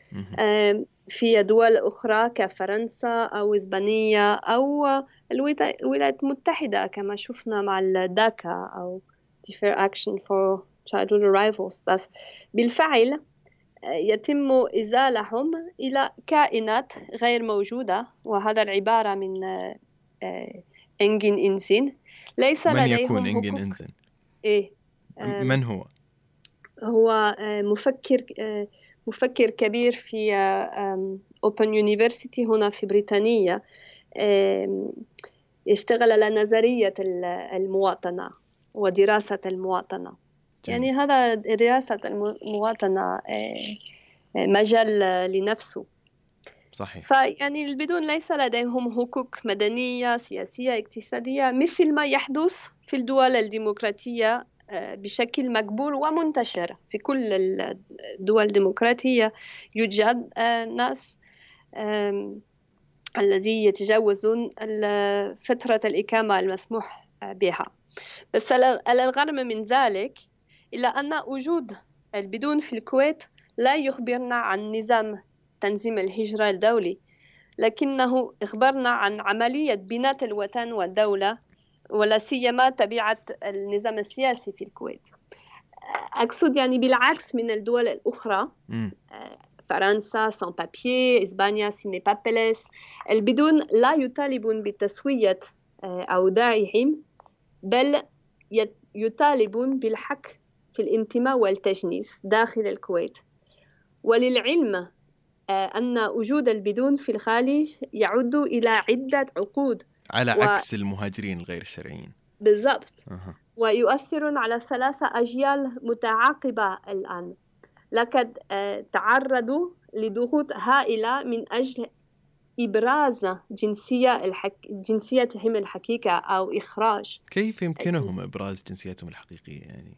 في دول أخرى كفرنسا أو إسبانيا أو الولايات المتحدة كما شفنا مع الداكا أو defer action for childhood arrivals بس بالفعل يتم إزالهم إلى كائنات غير موجودة وهذا العبارة من آه، إنجن إنزين ليس من لديهم يكون إنجن إنزين؟ إيه من هو؟ هو آه، مفكر مفكر كبير في أوبن يونيفرسيتي هنا في بريطانيا يشتغل على نظرية المواطنة ودراسة المواطنة. جميل. يعني هذا دراسة المواطنة مجال لنفسه. صحيح. فيعني البدون ليس لديهم حقوق مدنية سياسية اقتصادية مثل ما يحدث في الدول الديمقراطية آه، بشكل مقبول ومنتشر في كل الدول الديمقراطية. يوجد آه، ناس الذي يتجاوزون فترة الإقامة المسموح آه، بها. بس على الرغم من ذلك إلا أن وجود البدون في الكويت لا يخبرنا عن نظام تنظيم الهجرة الدولي لكنه إخبرنا عن عملية بناء الوطن والدولة ولا سيما طبيعة النظام السياسي في الكويت. أقصد يعني بالعكس من الدول الأخرى فرنسا سان بابيي إسبانيا سيني بابلس البدون لا يطالبون بتسوية أوضاعهم بل يطالبون بالحق في الانتماء والتجنيس داخل الكويت. وللعلم آه، أن وجود البدون في الخارج يعود إلى عدة عقود. على و... عكس المهاجرين الغير الشرعيين بالضبط أه. ويؤثر على ثلاثة أجيال متعاقبة الآن لقد آه، تعرضوا لضغوط هائلة من أجل إبراز جنسية الحك... جنسيتهم الحقيقة أو إخراج كيف يمكنهم إبراز جنسيتهم الحقيقية يعني؟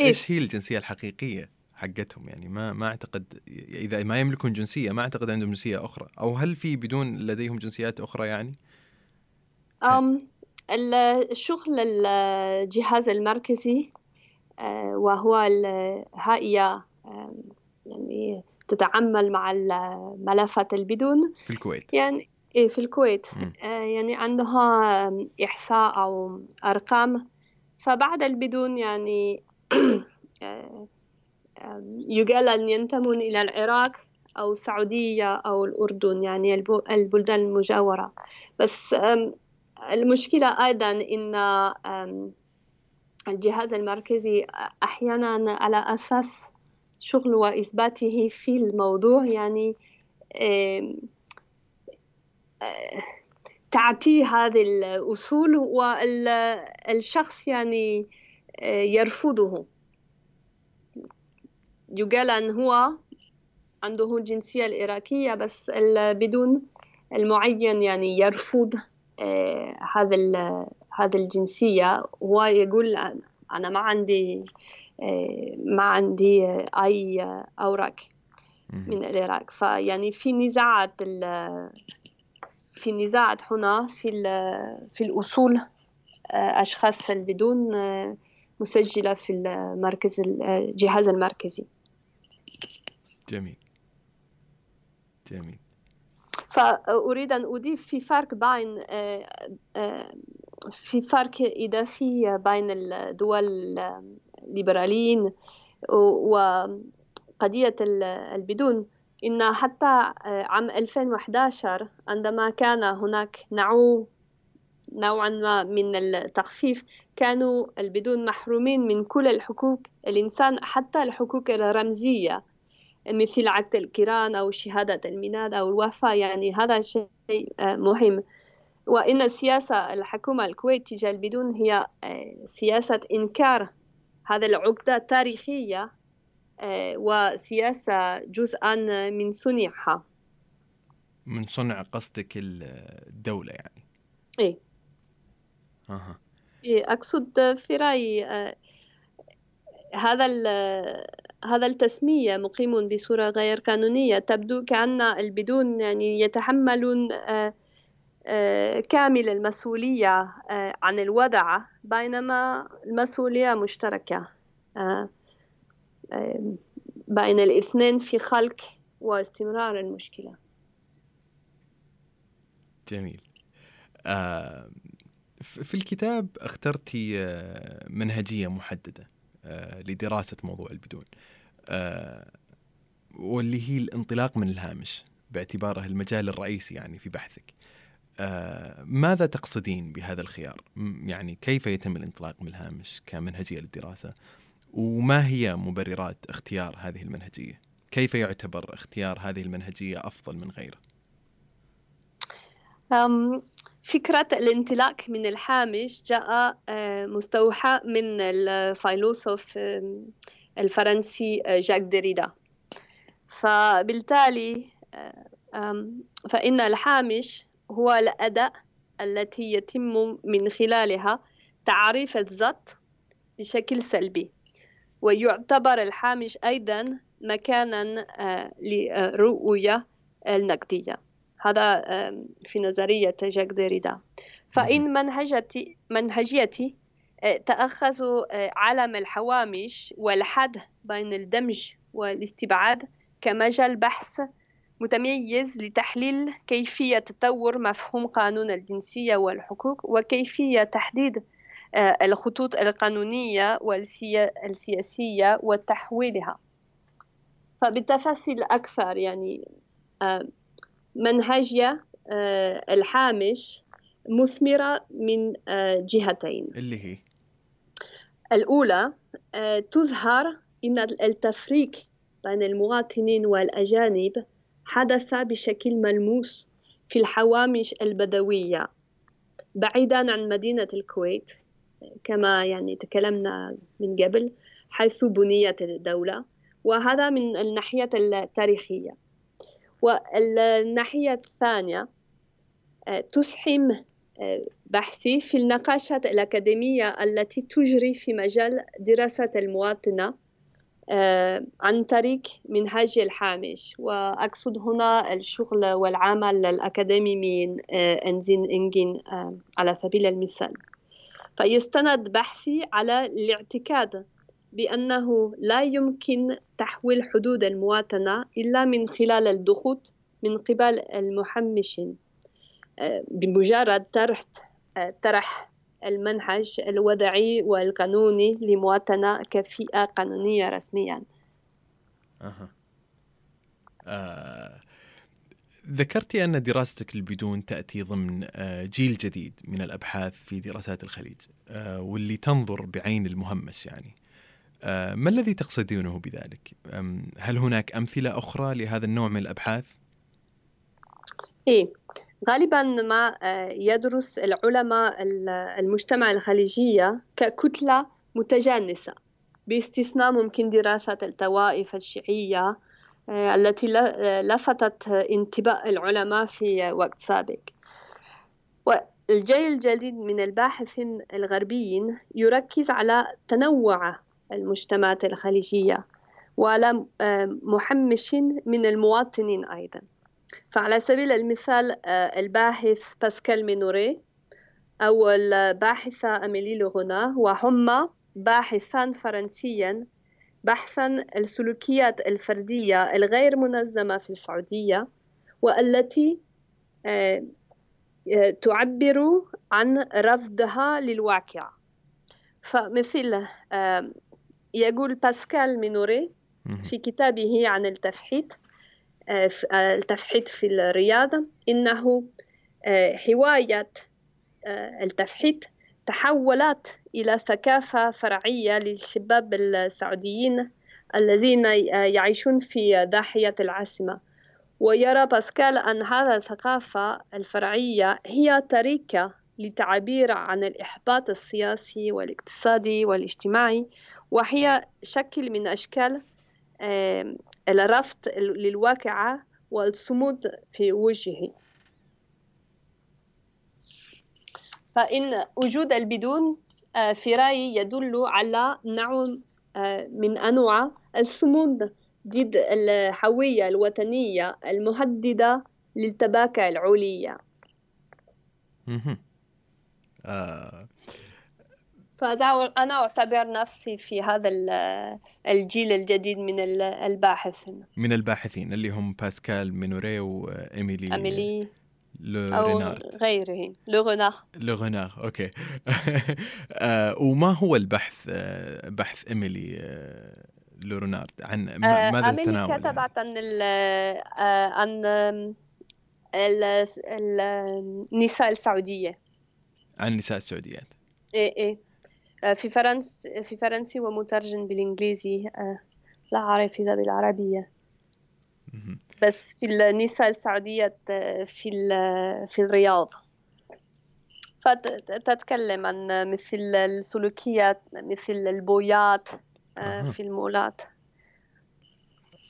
إيش هي الجنسية الحقيقية؟ حقتهم يعني ما ما أعتقد إذا ما يملكون جنسية ما أعتقد عندهم جنسية أخرى أو هل في بدون لديهم جنسيات أخرى يعني؟ أم الشغل الجهاز المركزي آه، وهو الهيئة يعني تتعامل مع ملفات البدون. في الكويت. يعني إيه في الكويت. م. آه، يعني عندها إحصاء أو أرقام. فبعد البدون يعني آه، يقال أن ينتمون إلى العراق أو السعودية أو الأردن يعني البلدان المجاورة. بس المشكلة أيضا أن الجهاز المركزي أحيانا على أساس شغل وإثباته في الموضوع يعني تعطي هذه الأصول والشخص يعني يرفضه. يقال أن هو عنده الجنسية العراقية بس بدون المعين يعني يرفض آه، هذا هذا الجنسية. هو يقول أنا ما عندي آه، ما عندي أي أوراق من العراق. فيعني في نزاعات في نزاعات هنا في في الأصول آه، أشخاص بدون مسجلة في المركز الجهاز المركزي. جميل. جميل. فأريد أن أضيف في فرق بين آه، آه، في فرق إضافي بين الدول الليبراليين وقضية البدون. إن حتى آه، عام 2011 عندما كان هناك نوع نوعا ما من التخفيف كانوا البدون محرومين من كل الحقوق الإنسان حتى الحقوق الرمزية. مثل عقد الكيران أو شهادة الميلاد أو الوفاة يعني هذا شيء آه، مهم. وإن السياسة الحكومة الكويت تجاه البدون هي آه، سياسة إنكار هذا العقدة التاريخية آه، وسياسة جزءا من صنعها. من صنع قصدك الدولة يعني. إيه. أها. إيه أقصد في رأيي هذا هذا التسمية مقيم بصورة غير قانونية تبدو كأن البدون يعني يتحملون آه، آه، كامل المسؤولية آه، عن الوضع بينما المسؤولية مشتركة بين الاثنين في خلق واستمرار المشكلة. جميل. في الكتاب اخترتي منهجية محددة لدراسة موضوع البدون. واللي هي الانطلاق من الهامش باعتباره المجال الرئيسي يعني في بحثك آه، ماذا تقصدين بهذا الخيار؟ يعني كيف يتم الانطلاق من الهامش كمنهجية للدراسة؟ وما هي مبررات اختيار هذه المنهجية؟ كيف يعتبر اختيار هذه المنهجية أفضل من غيره؟ فكرة الانطلاق من الهامش جاء مستوحى من الفيلسوف الفرنسي جاك ديريدا فبالتالي فإن الهامش هو الأداة التي يتم من خلالها تعريف الذات بشكل سلبي. ويعتبر الهامش أيضا مكانا آه، للرؤية النقدية. هذا في نظرية جاك ديريدا فإن منهجتي منهجيتي آه، تأخذ آه، علم الحوامش والحد بين الدمج والاستبعاد كمجال بحث متميز لتحليل كيفية تطور مفهوم قانون الجنسية والحقوق وكيفية تحديد آه، الخطوط القانونية والسياسية وتحويلها. فبالتفاصيل أكثر يعني آه، منهجية الهامش مثمرة من جهتين. اللي هي؟ الأولى تظهر أن التفريق بين المواطنين والأجانب حدث بشكل ملموس في الحوامش البدوية بعيدا عن مدينة الكويت كما يعني تكلمنا من قبل حيث بنيت الدولة وهذا من الناحية التاريخية. والناحية الثانية تسهم بحثي في النقاشات الأكاديمية التي تجري في مجال دراسة المواطنة آه، عن طريق منهاج الحامش. وأقصد هنا الشغل والعمل الأكاديمي من آه، أنزين إنجين آه، على سبيل المثال. فيستند بحثي على الاعتقاد بأنه لا يمكن تحويل حدود المواطنة إلا من خلال الضغوط من قبل المحمشين. بمجرد طرح طرح المنهج الوضعي والقانوني لمواطنة كفئة قانونية رسميا أه. آه. ذكرتي أن دراستك البدون تأتي ضمن آه، جيل جديد من الأبحاث في دراسات الخليج آه، واللي تنظر بعين المهمس يعني آه، ما الذي تقصدينه بذلك؟ هل هناك أمثلة أخرى لهذا النوع من الأبحاث؟ إيه غالبا ما آه، يدرس العلماء المجتمع الخليجية ككتلة متجانسة باستثناء ممكن دراسة الطوائف الشيعية آه، التي آه، لفتت انتباه العلماء في وقت سابق. والجيل الجديد من الباحثين الغربيين يركز على تنوع المجتمعات الخليجية وعلى محمش من المواطنين أيضا. فعلى سبيل المثال آه، الباحث باسكال مينوري أو الباحثة أميلي لوغونا وهما باحثان فرنسيا بحثا السلوكيات الفردية الغير منظمة في السعودية والتي آه، آه، تعبر عن رفضها للواقع. فمثل يقول باسكال مينوري في كتابه عن التفحيط التفحيط في الرياضة. إنه آه، هواية التفحيط تحولت إلى ثقافة فرعية للشباب السعوديين الذين يعيشون في ضاحية العاصمة. ويرى باسكال أن هذه الثقافة الفرعية هي طريقة للتعبير عن الإحباط السياسي والاقتصادي والاجتماعي وهي شكل من أشكال الرفض للواقعة والصمود في وجهه فإن وجود البدون آه، في رأيي يدل على نوع آه، من أنواع الصمود ضد الهوية الوطنية المهددة للطبقة العليا. آه فأنا أعتبر نفسي في هذا الجيل الجديد من الباحثين. من الباحثين اللي هم باسكال مينوري وإيميلي أميلي أو غيرهم لو رونار لو رونار okay. آه، وما هو البحث آه، بحث إيميلي آه، لو رونارد عن ماذا أميلي تتناول كتبت عن عن النساء السعودية. عن النساء السعوديات إيه إيه. في فرنس في فرنسي ومترجم بالإنجليزي آه، لا أعرف إذا بالعربية. بس في النساء السعودية آه، في في الرياض. فتتكلم عن مثل السلوكيات مثل البويات آه. في المولات.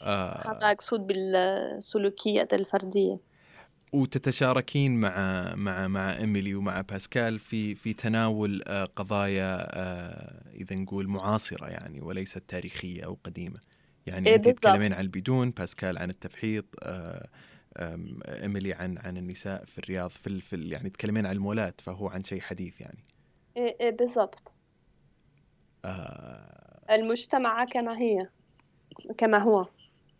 آه. هذا أقصد بالسلوكيات الفردية. وتتشاركين مع مع مع إيميلي ومع باسكال في في تناول آه، قضايا إذا نقول معاصرة يعني وليست تاريخية أو قديمة. يعني إيه انت تتكلمين عن البدون باسكال عن التفحيط إيميلي عن عن النساء في الرياض في, في يعني تكلمين عن المولات فهو عن شيء حديث يعني. إيه, إيه بالضبط. آه. المجتمع كما هي كما هو.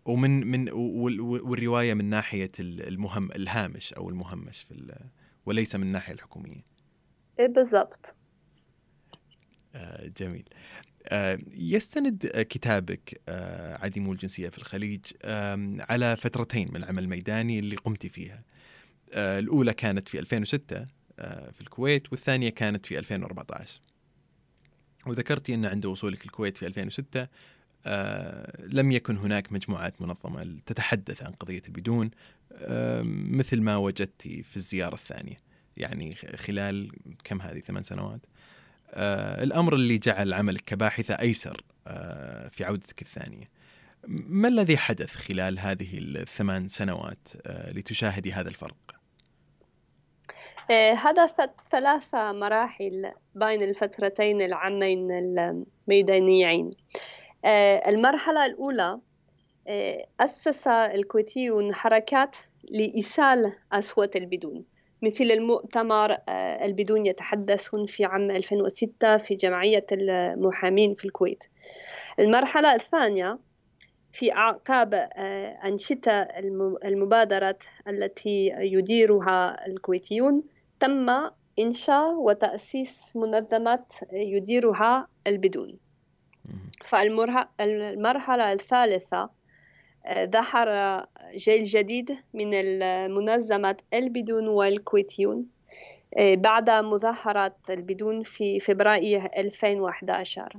ومن من والرواية من ناحية المهم الهامش أو المهمش في وليس من الناحية الحكومية. إيه بالضبط. آه جميل. آه، يستند كتابك آه، عديم الجنسية في الخليج على فترتين من العمل الميداني اللي قمت فيها. آه، الأولى كانت في 2006 في الكويت والثانية كانت في 2014 وذكرتي أن عند وصولك الكويت في 2006 لم يكن هناك مجموعات منظمة تتحدث عن قضية البدون مثل ما وجدت في الزيارة الثانية يعني خلال كم هذه ثمان سنوات آه الأمر اللي جعل عملك كباحثة أيسر آه في عودتك الثانية. ما الذي حدث خلال هذه الثمان سنوات آه لتشاهدي هذا الفرق؟ آه، حدثت ثلاث مراحل بين الفترتين العامين الميدانيين آه، المرحلة الأولى آه، أسس الكويتيون حركات لإيصال أصوات البدون. مثل المؤتمر آه، البدون يتحدثون في عام 2006 في جمعية المحامين في الكويت. المرحلة الثانية في أعقاب آه، أنشطة المبادرات التي يديرها الكويتيون تم إنشاء وتأسيس منظمات يديرها البدون. فالمرحلة الثالثة ظهر جيل جديد من المنظمة البدون والكويتيون آه، بعد مظاهرات البدون في فبراير 2011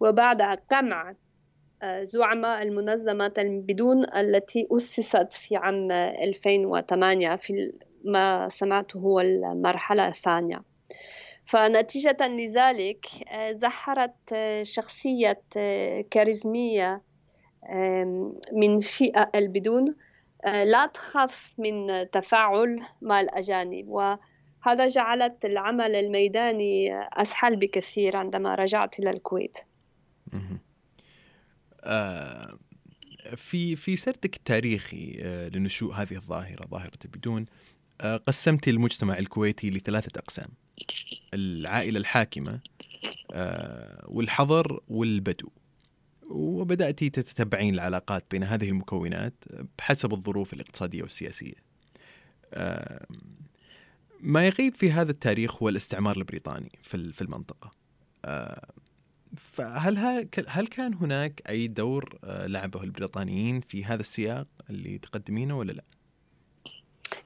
وبعد قمع آه، زعماء المنظمة البدون التي أسست في عام 2008 في ما سمعته هو المرحلة الثانية. فنتيجة لذلك آه، ظهرت شخصية كاريزمية من فئة البدون آه، لا تخاف من تفاعل مع الأجانب. وهذا جعلت العمل الميداني أسهل بكثير عندما رجعت إلى الكويت. آه، في في سردك التاريخي آه، لنشوء هذه الظاهرة ظاهرة البدون قسمت المجتمع الكويتي لثلاثة أقسام. العائلة الحاكمة والحضر والبدو. وبدأت تتبعين العلاقات بين هذه المكونات بحسب الظروف الاقتصادية والسياسية. ما يغيب في هذا التاريخ هو الاستعمار البريطاني في المنطقة. فهل هل كان هناك أي دور آه، لعبه البريطانيين في هذا السياق اللي تقدمينه ولا لا؟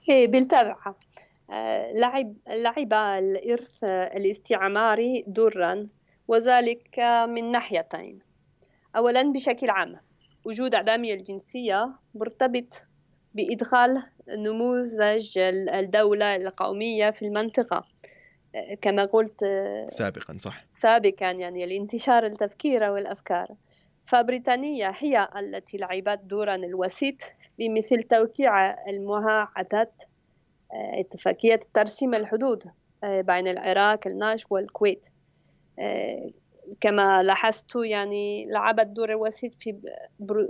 إيه بالطبع. آه، لعب لعب الإرث الاستعماري دورا وذلك من ناحيتين. أولا بشكل عام وجود عدامية الجنسية مرتبط بإدخال نموذج الدولة القومية في المنطقة. كما قلت سابقا صح. سابقا يعني الانتشار التفكير والأفكار. فبريطانيا هي التي لعبت دورا الوسيط بمثل توقيع المعاهدات اتفاقية ترسيم الحدود بين العراق الناش والكويت. كما لاحظت يعني لعبت دور الوسيط في برو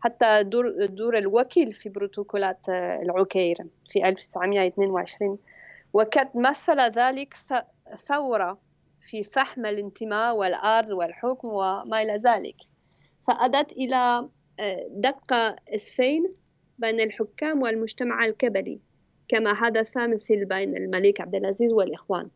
حتى دور, دور الوكيل في بروتوكولات العكير في 1922 وقد مثل ذلك ثورة في فهم الانتماء والأرض والحكم وما إلى ذلك. فأدت إلى آه، دقة إسفين بين الحكام والمجتمع الكبلي كما حدث مثل بين الملك عبد العزيز والإخوان.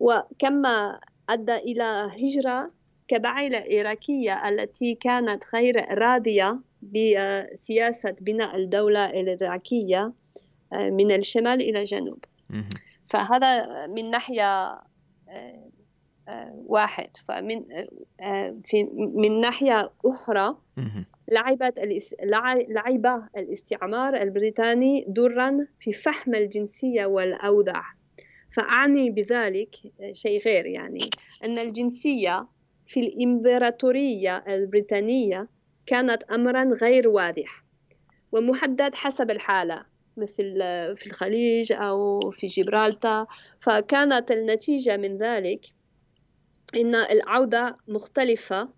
وكما أدى إلى هجرة كبعيلة العراقية التي كانت غير راضية بسياسة بناء الدولة العراقية آه، من الشمال إلى الجنوب. فهذا من ناحية آه، آه، واحد. فمن في من ناحية أخرى لعبت لعب الاستعمار البريطاني دورا في فهم الجنسية والأوضاع. فأعني بذلك شيء غير يعني أن الجنسية في الإمبراطورية البريطانية كانت أمرا غير واضح ومحدد حسب الحالة مثل في الخليج أو في جبرالتار فكانت النتيجة من ذلك إن العودة مختلفة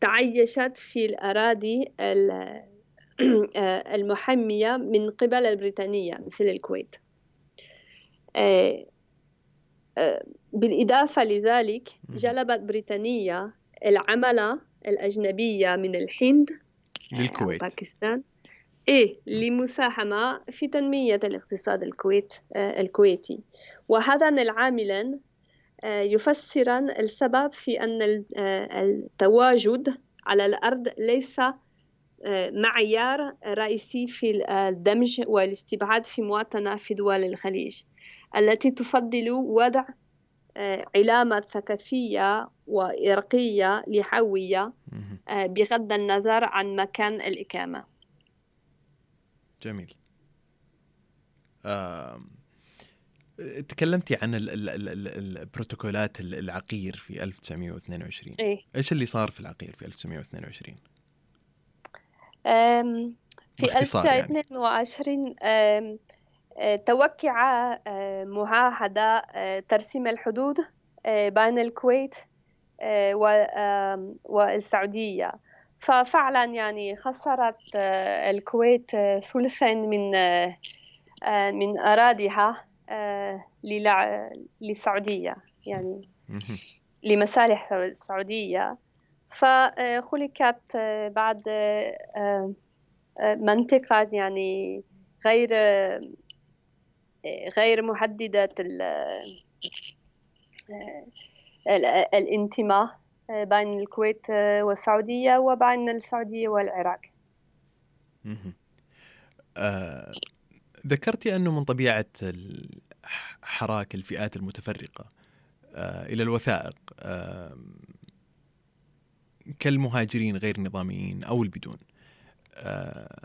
تعيشت في الأراضي المحمية من قبل البريطانية مثل الكويت. آه، آه، بالإضافة لذلك جلبت بريطانيا العملة الأجنبية من الهند للكويت. باكستان. إيه لمساهمة في تنمية الاقتصاد الكويت الكويتي. وهذان العاملان يفسران السبب في أن التواجد على الأرض ليس معيار رئيسي في الدمج والاستبعاد في مواطنة في دول الخليج التي تفضل وضع علامة ثقافية وإرقية لحوية بغض النظر عن مكان الإقامة. جميل. آه، تكلمتي عن ال ال ال البروتوكولات العقير في 1922 إيه؟ إيش اللي صار في العقير في 1922 في 1922 يعني. توقع معاهدة ترسيم الحدود بين الكويت والسعودية ففعلا يعني خسرت الكويت ثلثا من من أراضيها للسعودية يعني لمصالح السعودية. فخلقت بعد منطقة يعني غير غير محددة الانتماء بين الكويت والسعودية وبين السعودية والعراق. آه، ذكرتي أنه من طبيعة حراك الفئات المتفرقة آه، إلى الوثائق آه، كالمهاجرين غير النظاميين أو البدون. آه،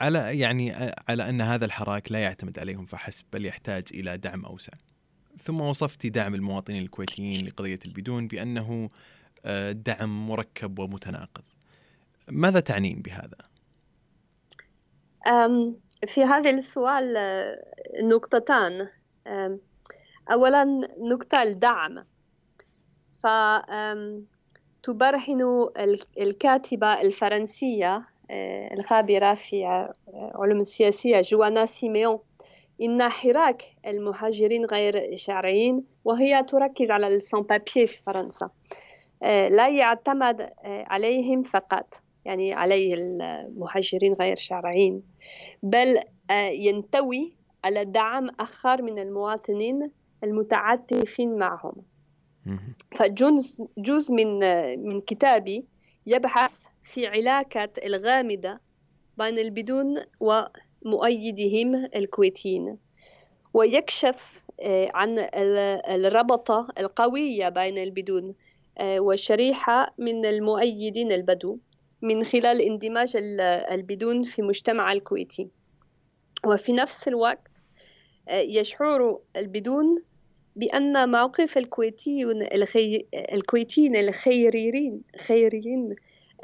على يعني على أن هذا الحراك لا يعتمد عليهم فحسب بل يحتاج إلى دعم أوسع. ثم وصفت دعم المواطنين الكويتيين لقضية البدون بأنه دعم مركب ومتناقض. ماذا تعنين بهذا؟ في هذا السؤال نقطتان. أولا نقطة الدعم. فتبرهن الكاتبة الفرنسية الخابرة في علوم السياسية جوانا سيميون. إن حراك المهاجرين غير الشرعيين وهي تركز على السون بابيي في فرنسا. لا يعتمد عليهم فقط. يعني عليه المهاجرين غير شرعيين. بل ينتوي على دعم آخر من المواطنين المتعاطفين معهم. فجزء جزء من من كتابي يبحث في علاقة الغامضة بين البدون ومؤيدهم الكويتيين ويكشف آه، عن الربطة القوية بين البدون آه، وشريحة من المؤيدين البدو. من خلال اندماج البدون في مجتمع الكويتي. وفي نفس الوقت آه، يشعر البدون بأن موقف الكويتيون الخي... الكويتيين الخيريين خيريين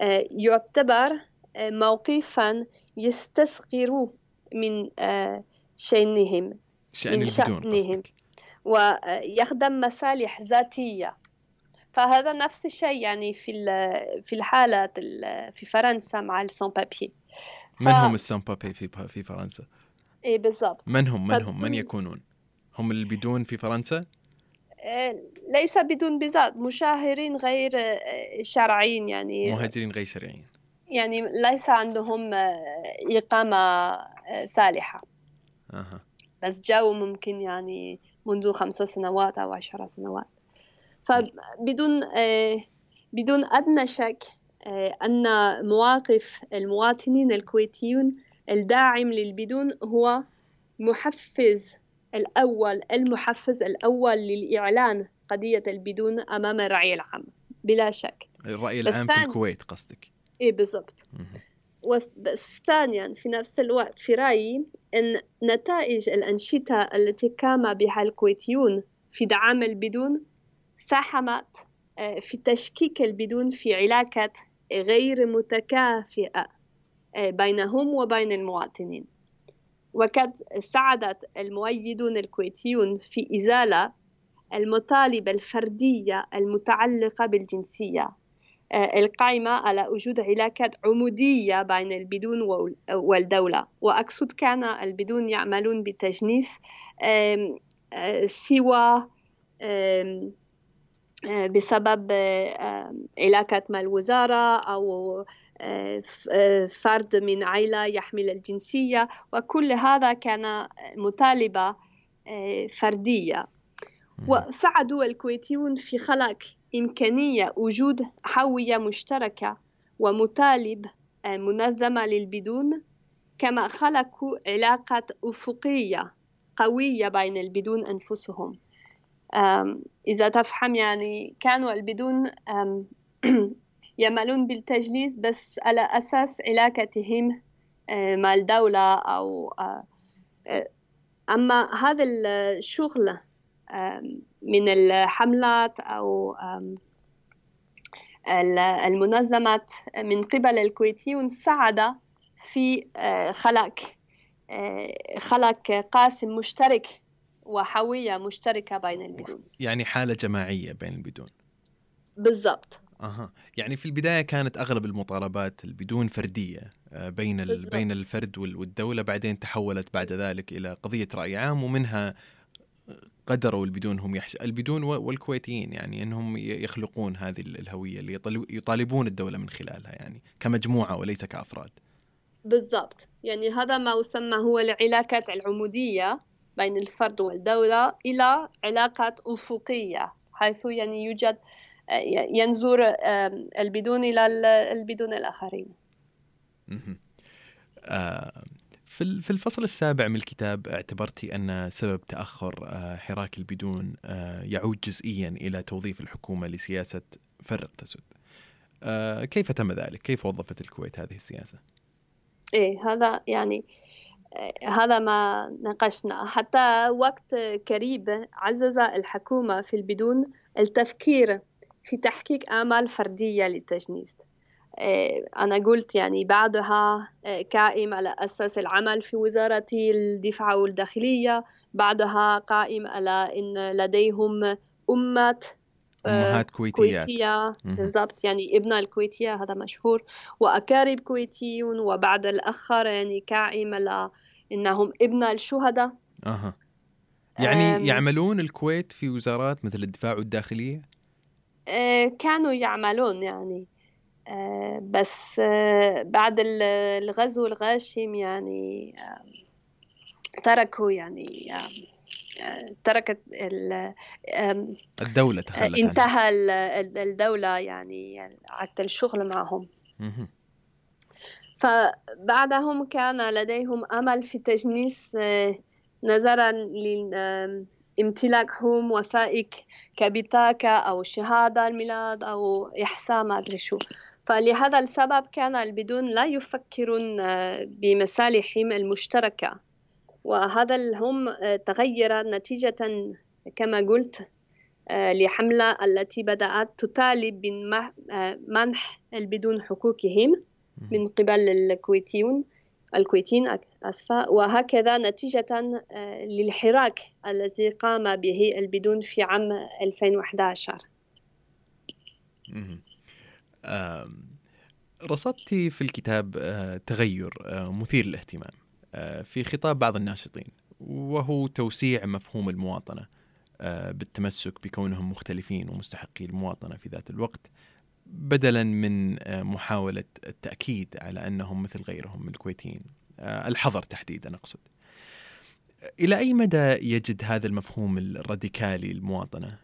آه، يعتبر آه، موقفا يستصغر من شأنهم شأن من شأنهم. ويخدم مصالح ذاتية. فهذا نفس الشيء يعني في في الحالة في فرنسا مع السون بابي ف... من هم السون بابي في في فرنسا؟ اي بالضبط من هم من هم من يكونون؟ هم اللي بدون في فرنسا؟ إيه، ليس بدون بذات مشاهرين غير آه، شرعيين يعني مهاجرين غير شرعيين يعني ليس عندهم آه، إقامة صالحة أه. بس جاءوا ممكن يعني منذ خمس سنوات أو عشر سنوات فبدون بدون أدنى شك أن مواقف المواطنين الكويتيون الداعم للبدون هو محفز الأول المحفز الأول للإعلان قضية البدون أمام الرأي العام بلا شك. الرأي العام في الكويت قصدك. إيه بالضبط. بس ثانيا في نفس الوقت في رأيي أن نتائج الأنشطة التي قام بها الكويتيون في دعم البدون ساهمت آه، في تشكيك البدون في علاقات غير متكافئة آه، بينهم وبين المواطنين. وقد ساعدت المؤيدون الكويتيون في إزالة المطالب الفردية المتعلقة بالجنسية آه، القائمة على وجود علاقات عمودية بين البدون والدولة. وأقصد كان البدون يعملون بتجنيس سوى بسبب علاقات مع الوزارة أو آه، آه، فرد من عائلة يحمل الجنسية وكل هذا كان مطالبة فردية. وساعدوا الكويتيون في خلق إمكانية وجود هوية مشتركة ومطالب منظمة للبدون كما خلقوا علاقات أفقية قوية بين البدون أنفسهم. إذا تفهم يعني كانوا البدون يعملون بالتجليس بس على أساس علاقتهم مع الدولة أو أما هذا الشغل من الحملات أو المنظمات من قبل الكويتيون ساعد في خلق خلق قاسم مشترك وهوية مشتركة بين البدون. يعني حالة جماعية بين البدون. بالضبط. أها. يعني في البداية كانت أغلب المطالبات البدون فردية آه، بين ال... بين الفرد والدولة بعدين تحولت بعد ذلك إلى قضية رأي عام ومنها قدروا البدون هم يحش... البدون والكويتيين يعني إنهم يخلقون هذه الهوية اللي يطالبون الدولة من خلالها يعني كمجموعة وليس كأفراد. بالضبط. يعني هذا ما يسمى هو العلاقات العمودية بين الفرد والدولة إلى علاقات أفقية حيث يعني يوجد ينظر البدون إلى البدون الآخرين آه، في الفصل السابع من الكتاب اعتبرتي أن سبب تأخر آه، حراك البدون آه، يعود جزئيا إلى توظيف الحكومة لسياسة فرق تسد كيف تم ذلك؟ كيف وظفت الكويت هذه السياسة؟ إيه هذا يعني هذا ما ناقشنا. حتى وقت قريب عزز الحكومة في البدون التفكير في تحقيق آمال فردية للتجنيس. آه، أنا قلت يعني بعدها قائم على أساس العمل في وزارة الدفاع والداخلية بعدها قائم على أن لديهم أمة أمهات كويتيات. كويتية بالضبط. يعني ابن الكويتية هذا مشهور وأقارب كويتيون وبعد الآخر يعني قائم على إنهم ابن الشهداء. أها. يعني يعملون الكويت في وزارات مثل الدفاع والداخلية؟ آه، كانوا يعملون يعني. آه، بس آه، بعد الغزو الغاشم يعني تركوا يعني تركت الدولة تخلت انتهى الدولة يعني عدت الشغل معهم. فبعدهم كان لديهم أمل في تجنيس نظرا لامتلاكهم وثائق كبطاقة أو شهادة الميلاد أو إحساء ما أدري شو. فلهذا السبب كان البدون لا يفكرون بمصالحهم المشتركة. وهذا هم آه، تغير نتيجة كما قلت آه، لحملة التي بدأت تطالب بمنح آه، البدون حقوقهم من قبل الكويتيون الكويتيين أسفة وهكذا نتيجة للحراك الذي قام به البدون في عام 2011 رصدت في الكتاب تغير مثير للاهتمام. في خطاب بعض الناشطين وهو توسيع مفهوم المواطنة آه، بالتمسك بكونهم مختلفين ومستحقي المواطنة في ذات الوقت بدلا من آه، محاولة التأكيد على أنهم مثل غيرهم من الكويتيين. الحظر تحديدا أقصد. إلى أي مدى يجد هذا المفهوم الراديكالي المواطنة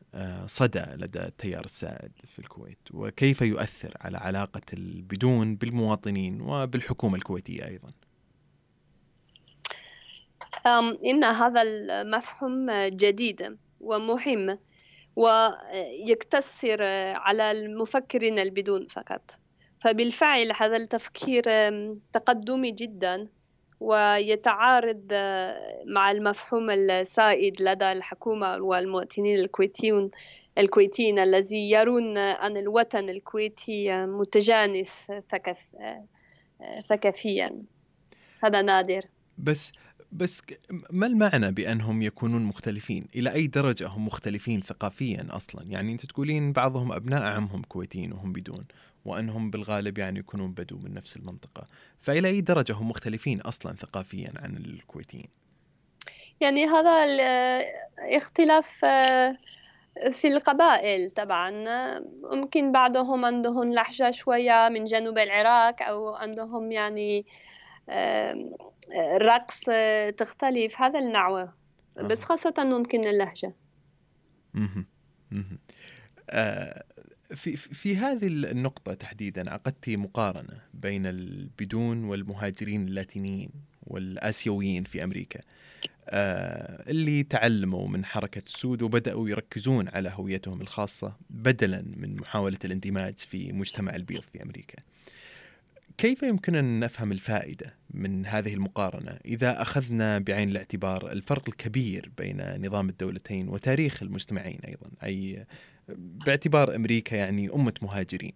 صدى لدى التيار السائد في الكويت؟ وكيف يؤثر على علاقة البدون بالمواطنين وبالحكومة الكويتية أيضاً؟ إن هذا المفهوم جديد ومهم ويقتصر على المفكرين البدون فقط. فبالفعل هذا التفكير تقدمي جدا ويتعارض آه، مع المفهوم السائد لدى الحكومة والمواطنين الكويتيون الكويتيين الذي يرون أن الوطن الكويتي متجانس ثقف ثقافيا. هذا نادر. بس بس ما المعنى بأنهم يكونون مختلفين؟ إلى أي درجة هم مختلفين ثقافيا أصلا؟ يعني أنت تقولين بعضهم أبناء عمهم كويتيين وهم بدون، وأنهم بالغالب يعني يكونون بدو من نفس المنطقة، فإلى أي درجة هم مختلفين أصلا ثقافيا عن الكويتيين؟ يعني هذا الاختلاف آه، في القبائل طبعا ممكن بعضهم عندهم لهجة شوية من جنوب العراق أو عندهم يعني رقص تختلف هذا النوع. بس خاصة ممكن اللهجة. آه، في في هذه النقطة تحديدا عقدت مقارنة بين البدون والمهاجرين اللاتينيين والآسيويين في أمريكا. آه، اللي تعلموا من حركة السود وبدأوا يركزون على هويتهم الخاصة بدلا من محاولة الاندماج في مجتمع البيض في أمريكا. كيف يمكننا أن نفهم الفائدة من هذه المقارنة؟ إذا أخذنا بعين الاعتبار الفرق الكبير بين نظام الدولتين وتاريخ المجتمعين أيضا أي باعتبار أمريكا يعني أمة مهاجرين.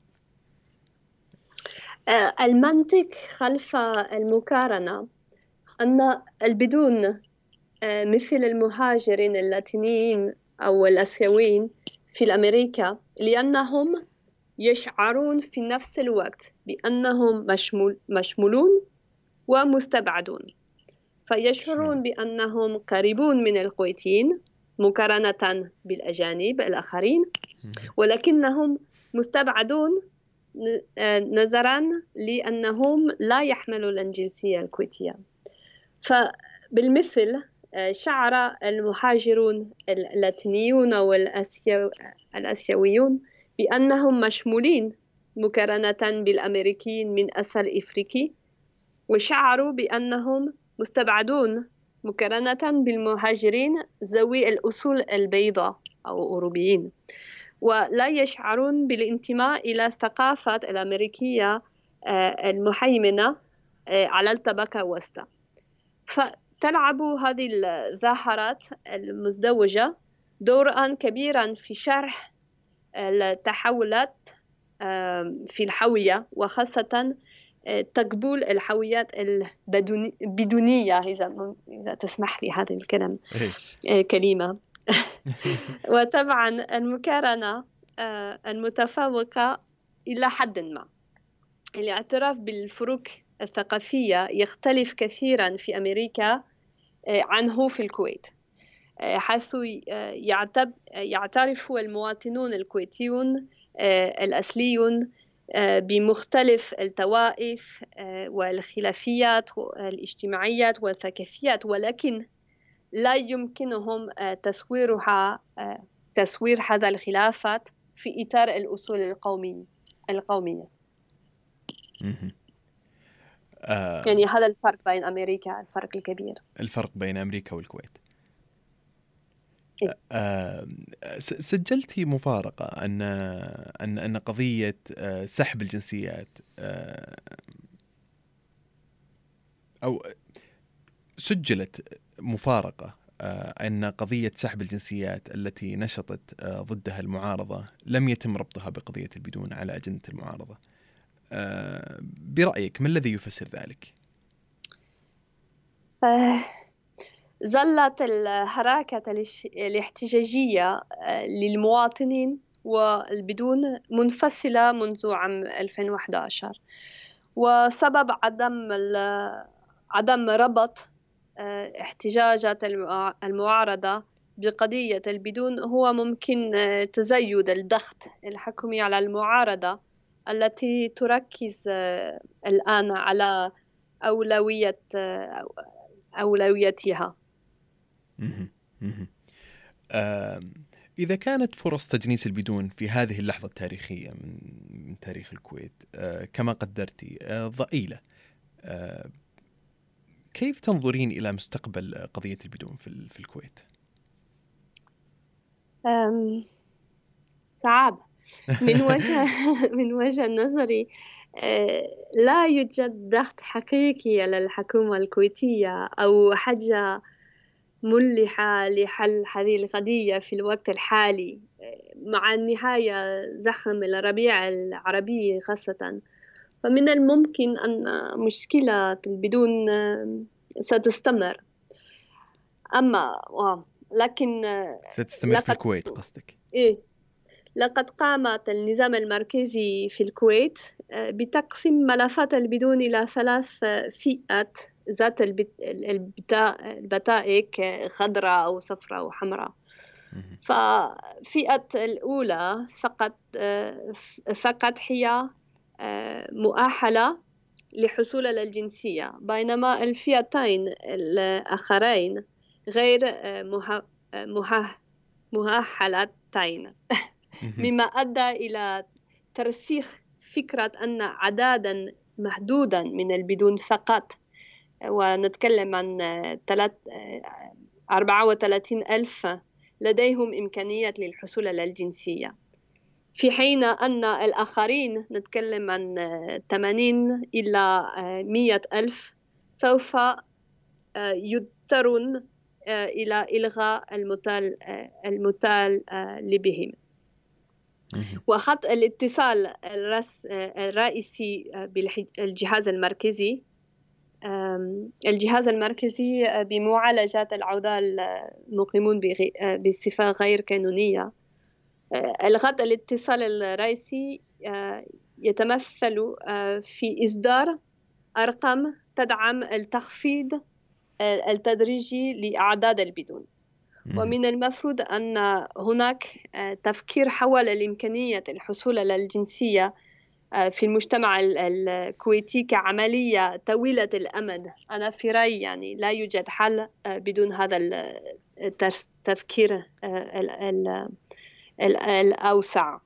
آه، المنطق خلف المقارنة أن البدون آه، مثل المهاجرين اللاتينيين أو الآسيويين في أمريكا لأنهم يشعرون في نفس الوقت بأنهم مشمول مشمولون ومستبعدون. فيشعرون بأنهم قريبون من الكويتيين مقارنة بالأجانب الآخرين ولكنهم مستبعدون نظرا لأنهم لا يحملوا الجنسية الكويتية. فبالمثل آه، شعر المهاجرون اللاتينيون والآسيويون بأنهم مشمولين مقارنة بالأمريكيين من أصل إفريقي وشعروا بأنهم مستبعدون مقارنة بالمهاجرين ذوي الأصول البيضاء أو أوروبيين ولا يشعرون بالانتماء إلى الثقافة الأمريكية آه، المهيمنة آه، على الطبقة الوسطى. فتلعب هذه الظاهرات المزدوجة دورا كبيرا في شرح التحولات في الحوية وخاصة آه، تقبول الحويات البدونية إذا إذا تسمح لي هذا الكلام. آه، كلمة. وطبعا المقارنة آه، المتفوقة إلى حد ما. الاعتراف بالفروق الثقافية يختلف كثيرا في أمريكا عنه في الكويت. حيث يعترف المواطنون الكويتيون الأصليون بمختلف الطوائف والخلافيات الاجتماعيات والثقافيات ولكن لا يمكنهم تصويرها تصوير هذا الخلافات في إطار الأصول القومية. القومية يعني هذا الفرق بين أمريكا الفرق الكبير. الفرق بين أمريكا والكويت. آه، سجلتي مفارقة أن أن أن قضية آه، سحب الجنسيات آه، أو سجلت مفارقة أن قضية سحب الجنسيات التي نشطت ضدها المعارضة لم يتم ربطها بقضية البدون على أجندة المعارضة برأيك ما الذي يفسر ذلك؟ ظلت الحركة الاحتجاجية آه، للمواطنين والبدون منفصلة منذ عام 2011 وسبب عدم عدم ربط آه، احتجاجات المعارضة بقضية البدون هو ممكن آه، تزايد الضغط الحكومي على المعارضة التي تركز الآن على أولوية أولويتها. إذا كانت فرص تجنيس البدون في هذه اللحظة التاريخية من تاريخ الكويت آه، كما قدرتي آه، ضئيلة. آه، كيف تنظرين إلى مستقبل قضية البدون في الكويت؟ صعب. من وجه من وجه نظري لا يوجد ضغط حقيقي على الحكومة الكويتية أو حاجة ملحة لحل هذه القضية في الوقت الحالي مع النهاية زخم الربيع العربي خاصة. فمن الممكن أن مشكلة البدون ستستمر. أما لكن ستستمر في الكويت قصدك. إيه. لقد قامت النظام المركزي في الكويت بتقسيم ملفات البدون إلى ثلاث فئات. ذات البتائك خضراء أو صفراء أو حمراء. ففئة الأولى فقط آه، فقط هي آه، مؤهلة لحصول على الجنسية. بينما الفئتين الآخرين غير مؤهلتين. مما أدى إلى ترسيخ فكرة أن عددا محدودا من البدون فقط ونتكلم عن أربعة وثلاثين ألف لديهم إمكانية للحصول على الجنسية. في حين أن الآخرين نتكلم عن 80 إلى 100 ألف سوف يضطرون إلى إلغاء المثال المثال بهم وخط الاتصال الرئيسي بالجهاز المركزي الجهاز المركزي بمعالجة العودة المقيمون بصفة غير قانونية الخط الاتصال الرئيسي يتمثل في إصدار أرقام تدعم التخفيض التدريجي لأعداد البدون. ومن المفروض أن هناك آه، تفكير حول الإمكانية الحصول على الجنسية آه، في المجتمع الكويتي كعملية طويلة الأمد. أنا في رأيي يعني لا يوجد حل آه، بدون هذا التفكير الأوسع.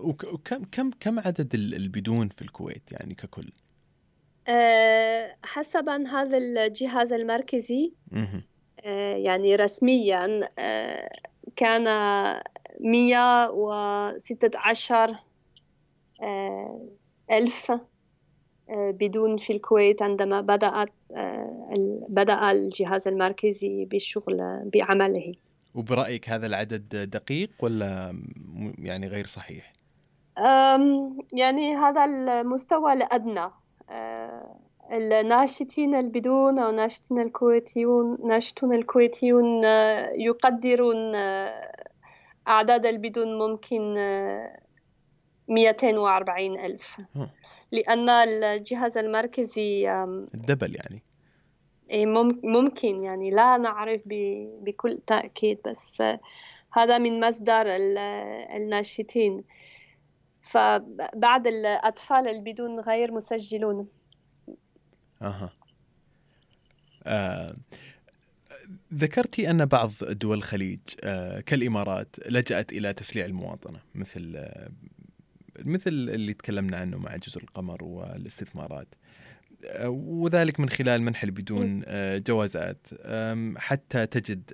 وكم كم كم عدد البدون في الكويت يعني ككل؟ آه، حسب هذا الجهاز المركزي آه، يعني رسميا آه، كان مية وستة عشر ألف بدون في الكويت عندما بدأت بدأ الجهاز المركزي بالشغل بعمله وبرأيك هذا العدد دقيق ولا يعني غير صحيح؟ يعني هذا المستوى الأدنى آه، الناشطين البدون أو ناشطين الكويتيون ناشطون الكويتيون آه، يقدرون آه، أعداد البدون ممكن 240 ألف. لأن الجهاز المركزي الدبل يعني. إيه، ممكن يعني. لا نعرف بكل تأكيد بس هذا من مصدر الناشطين. فبعد الأطفال البدون غير مسجلون. أها. آه. ذكرتي أن بعض دول الخليج آه كالإمارات لجأت إلى تسليع المواطنة مثل آه مثل اللي تكلمنا عنه مع جزر القمر والاستثمارات. آه وذلك من خلال منح بدون جوازات. حتى تجد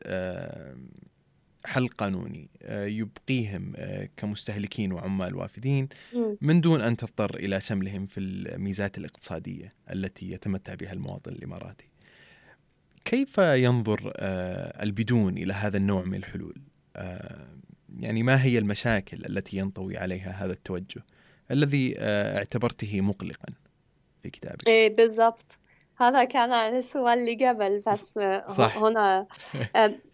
حل قانوني يبقيهم كمستهلكين وعمال وافدين من دون أن تضطر إلى شملهم في الميزات الاقتصادية التي يتمتع بها المواطن الإماراتي. كيف ينظر آه، البدون إلى هذا النوع من الحلول؟ يعني ما هي المشاكل التي ينطوي عليها هذا التوجه الذي اعتبرته مقلقا في كتابك؟ إيه بالضبط. هذا كان السؤال اللي قبل بس صح. هنا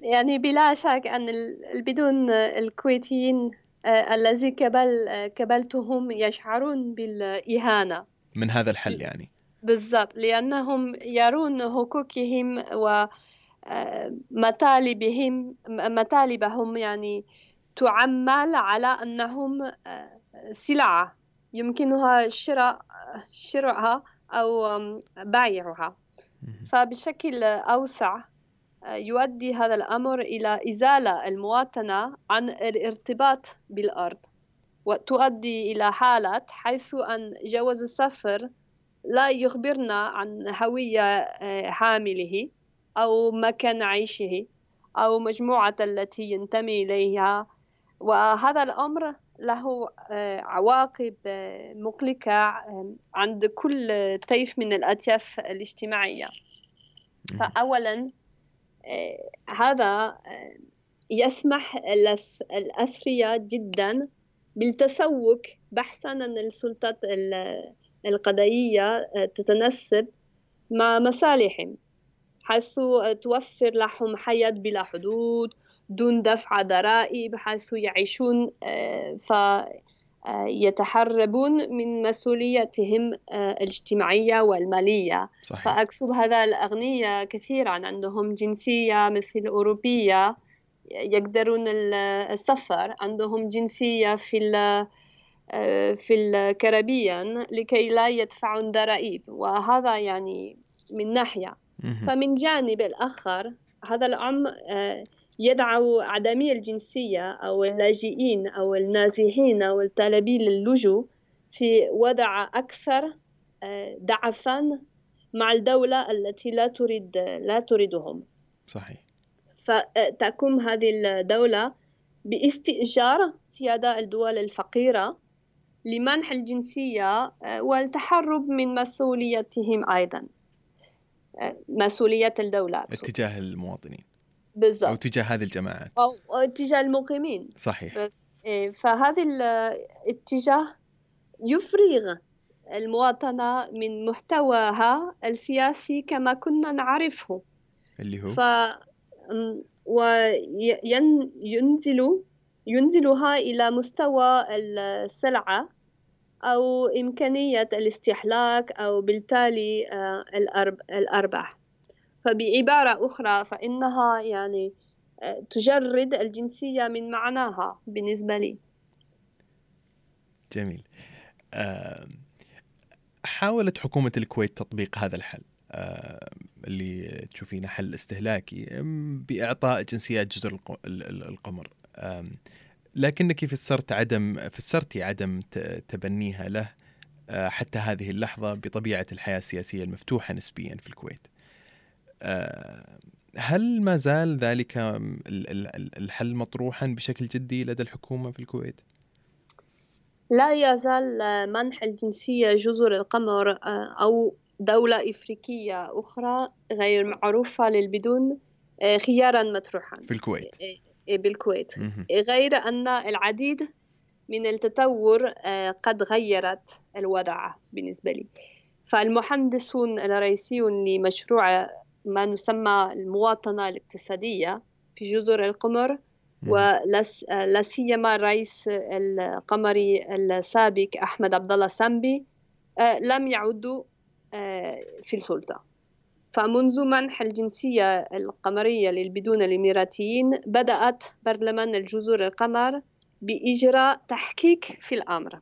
يعني بلا شك أن البدون الكويتيين آه، الذي قبل قبلتهم يشعرون بالإهانة من هذا الحل يعني بالضبط لأنهم يرون حقوقهم ومطالبهم آه، مطالبهم يعني تعمل على أنهم آه، سلعة يمكنها شراء شراءها أو بيعها. فبشكل أوسع آه، يؤدي هذا الأمر إلى إزالة المواطنة عن الارتباط بالأرض وتؤدي إلى حالة حيث أن جواز السفر لا يخبرنا عن هوية آه، حامله أو مكان عيشه أو مجموعة التي ينتمي إليها. وهذا الأمر له عواقب مقلقة عند كل طيف من الأطياف الاجتماعية. فأولا هذا يسمح الأثرياء جدا بالتسوق بحثا عن السلطات القضائية تتناسب مع مصالحهم حيث توفر لهم حياة بلا حدود دون دفع ضرائب حيث يعيشون فيتحربون آه، من مسؤولياتهم آه، الاجتماعية والمالية صحيح. فأقصد هذا الأغنياء كثيرا عندهم جنسية مثل أوروبية يقدرون السفر عندهم جنسية في آه، في الكاريبيان لكي لا يدفعون ضرائب وهذا يعني من ناحية. فمن جانب الآخر هذا الأمر آه، يدعو عدمية الجنسية أو اللاجئين أو النازحين أو الطالبين للجوء في وضع أكثر آه، ضعفا مع الدولة التي لا تريد لا تريدهم. صحيح. فتقوم هذه الدولة باستئجار سيادة الدول الفقيرة لمنح الجنسية آه، والتحرب من مسؤوليتهم أيضا آه، مسؤولية الدولة اتجاه المواطنين. بالضبط. أو تجاه هذه الجماعات. أو اتجاه المقيمين. صحيح. بس إيه، فهذا الاتجاه يفرغ المواطنة من محتواها السياسي كما كنا نعرفه. اللي هو؟ ف وينزل ينزلها إلى مستوى السلعة أو إمكانية الاستهلاك أو بالتالي آه، الأرباح. فبعبارة أخرى فإنها يعني آه، تجرد الجنسية من معناها بالنسبة لي. جميل. حاولت حكومة الكويت تطبيق هذا الحل اللي تشوفينه حل استهلاكي بإعطاء جنسيات جزر القمر. لكنك فسرت عدم فسرتي عدم تبنيها له آه، حتى هذه اللحظة بطبيعة الحياة السياسية المفتوحة نسبيا في الكويت. آه، هل ما زال ذلك الحل مطروحا بشكل جدي لدى الحكومة في الكويت؟ لا يزال منح الجنسية جزر القمر آه، أو دولة إفريقية أخرى غير معروفة للبدون خيارا مطروحا. في الكويت. بالكويت. غير أن العديد من التطور آه، قد غيرت الوضع بالنسبة لي. فالمهندسون الرئيسيون لمشروع ما نسمى المواطنة الاقتصادية في جزر القمر ولا سيما الرئيس القمري السابق أحمد عبد الله سامبي آه، لم يعودوا آه، في السلطة. فمنذ منح الجنسية القمرية للبدون الإماراتيين بدأت برلمان الجزر القمر بإجراء تحقيق في الأمر.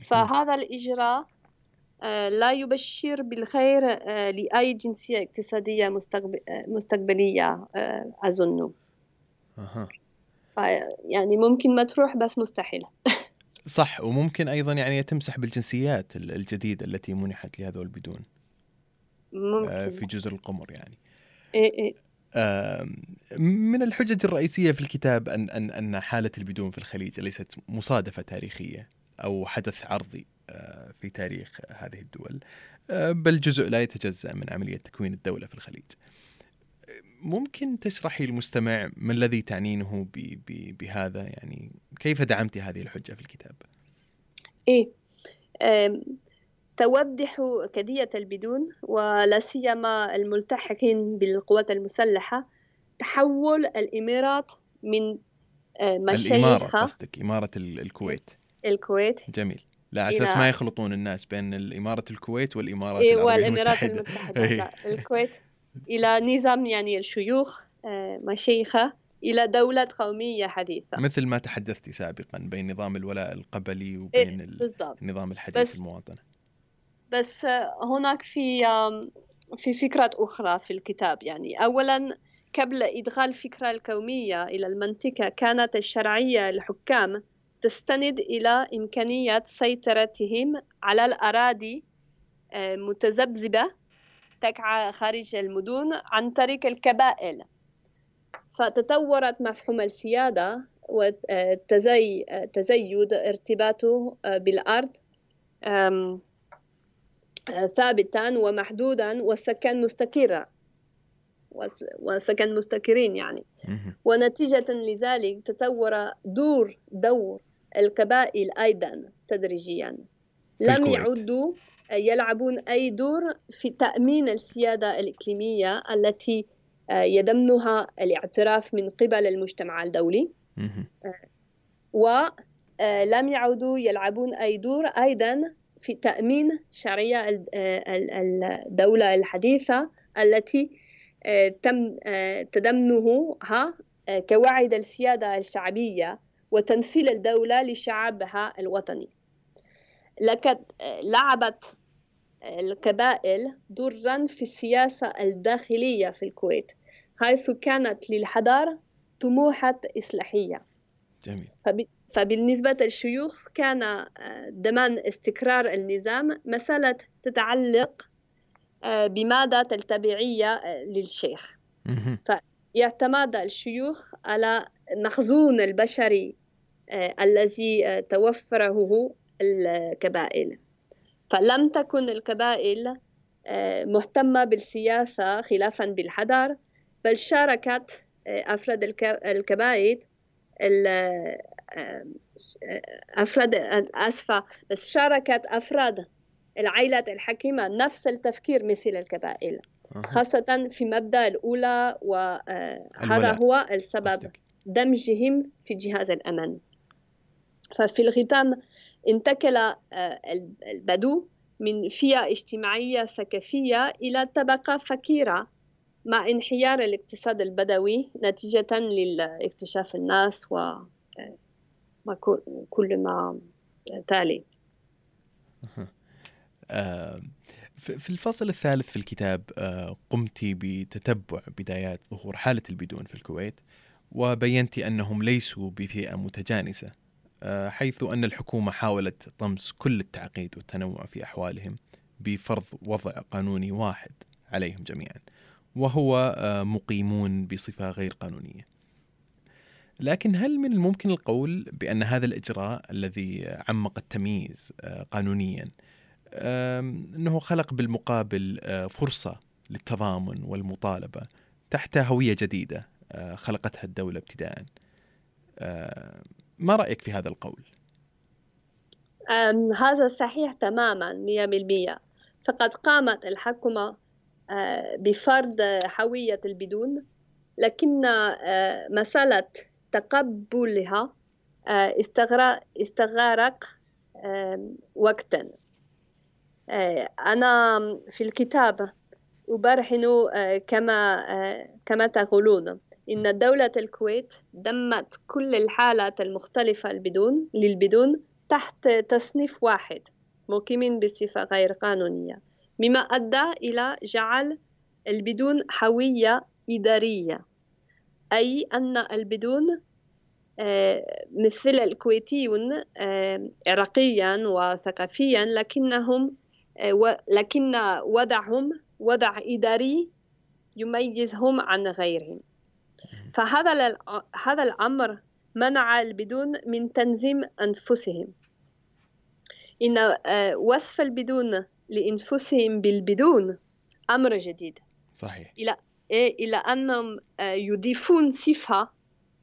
فهذا الإجراء آه، لا يبشر بالخير آه، لأي جنسية اقتصادية آه، مستقبلية أظن. يعني ممكن مطروح بس مستحيل. صح وممكن أيضا يعني يتم سحب الجنسيات الجديدة التي منحت لهذول البدون. ممكن. آه، في جزر القمر يعني إيه إيه. من الحجج الرئيسية في الكتاب أن أن أن حالة البدون في الخليج ليست مصادفة تاريخية أو حدث عرضي آه، في تاريخ هذه الدول آه، بل جزء لا يتجزأ من عملية تكوين الدولة في الخليج ممكن تشرحي للمستمع ما الذي تعنينه بهذا يعني كيف دعمت هذه الحجة في الكتاب؟ إيه توضح كدية البدون ولا سيما الملتحقين بالقوات المسلحة تحول الإمارات من آه، مشايخ الإمارة قصدك إمارة الكويت. الكويت. جميل. لا على أساس ما يخلطون الناس بين الإمارة الكويت والامارات إيه العربية والإمارات المتحدة, المتحدة. لا الكويت إلى نظام يعني الشيوخ آه، مشيخة إلى دولة قومية حديثة. مثل ما تحدثتي سابقا بين نظام الولاء القبلي وبين إيه النظام الحديث المواطنة. بس هناك في في فكرة أخرى في الكتاب. يعني أولا قبل إدخال الفكرة القومية إلى المنطقة كانت الشرعية الحكام تستند إلى إمكانية سيطرتهم على الأراضي آه، متذبذبة تقع خارج المدن عن طريق الكبائل فتطورت مفهوم السيادة وتزيد ارتباطه بالأرض. ثابتا ومحدودا والسكان مستقرة وسكن مستقرين يعني. ونتيجة لذلك تطور دور دور القبائل أيضا تدريجيا. لم يعدوا يلعبون أي دور في تأمين السيادة الإقليمية التي يدمنها الاعتراف من قبل المجتمع الدولي. ولم يعودوا يلعبون أي دور. أيضا في تأمين شرعية الدولة الحديثة التي تم تدمنها كوعد السيادة الشعبية وتنفيذ الدولة لشعبها الوطني. لقد لعبت القبائل دورا في السياسة الداخلية في الكويت حيث كانت للحضارة طموحات إصلاحية. جميل. فبالنسبة للشيوخ كان ضمان استقرار النظام مسألة تتعلق بمادة التبعية للشيخ. فيعتمد الشيوخ على مخزون البشري الذي توفره الكبائل. فلم تكن الكبائل مهتمة بالسياسة خلافا بالحضر بل شاركت أفراد الكبائل أفراد أسفة بس شاركت أفراد العائلة الحكيمة نفس التفكير مثل الكبائل خاصة في مبدأ الأولى وهذا هو السبب دمجهم في جهاز الأمن. ففي الختام انتقل آه، البدو من فئة اجتماعية ثقافية إلى طبقة فقيرة مع انحيار الاقتصاد البدوي نتيجة لاكتشاف الناس و كل ما تالي. آه، في الفصل الثالث في الكتاب قمت بتتبع بدايات ظهور حالة البدون في الكويت وبينت أنهم ليسوا بفئة متجانسة آه، حيث أن الحكومة حاولت طمس كل التعقيد والتنوع في أحوالهم بفرض وضع قانوني واحد عليهم جميعا وهو آه، مقيمون بصفة غير قانونية. لكن هل من الممكن القول بأن هذا الإجراء الذي عمق التمييز آه، قانونيا أنه خلق بالمقابل فرصة للتضامن والمطالبة تحت هوية جديدة خلقتها الدولة ابتداءً ما رأيك في هذا القول؟ هذا صحيح تماما مية بالمية فقد قامت الحكومة آه، بفرض هوية البدون لكن آه، مسألة تقبلها آه، استغرق وقتا. أنا في الكتاب أبرهن كما كما تقولون. إن دولة الكويت دمت كل الحالات المختلفة البدون للبدون تحت تصنيف واحد مقيمين بصفة غير قانونية مما أدى إلى جعل البدون هوية إدارية. أي أن البدون آه، مثل الكويتيون آه، عرقيا وثقافيا لكنهم آه، لكن وضعهم وضع إداري يميزهم عن غيرهم. فهذا هذا الأمر منع البدون من تنظيم أنفسهم. إن وصف البدون لأنفسهم بالبدون أمر جديد. صحيح. إلى إلى أنهم آه، يضيفون صفة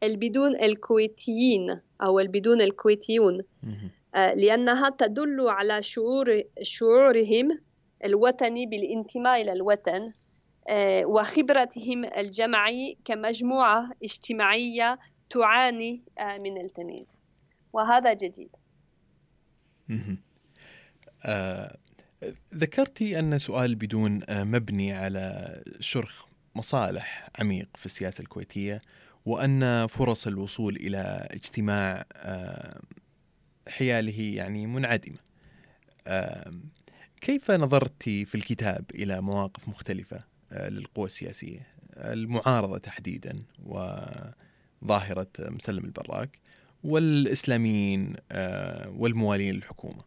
البدون الكويتيين أو البدون الكويتيون. آه، لأنها تدل على شعور شعورهم الوطني بالانتماء إلى الوطن آه، وخبرتهم الجمعي كمجموعة اجتماعية تعاني من التمييز. وهذا جديد. آه، ذكرتي أن سؤال بدون مبني على شرخ. مصالح عميق في السياسة الكويتية وأن فرص الوصول إلى اجتماع آه حياله يعني منعدمة. كيف نظرت في الكتاب إلى مواقف مختلفة للقوى السياسية؟ المعارضة تحديدا وظاهرة مسلم البراك والإسلاميين آه، والموالين للحكومة.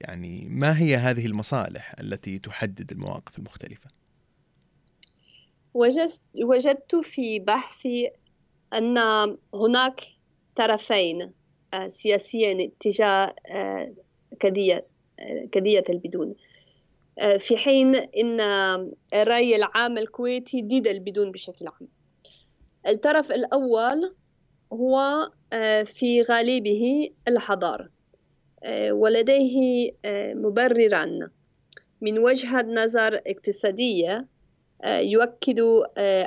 يعني ما هي هذه المصالح التي تحدد المواقف المختلفة؟ وجدت في بحثي أن هناك طرفين سياسيين تجاه قضية قضية البدون. في حين أن الرأي العام الكويتي ضد البدون بشكل عام. الطرف الأول هو في غالبه الحضارة ولديه مبررا. من وجهة نظر اقتصادية يؤكد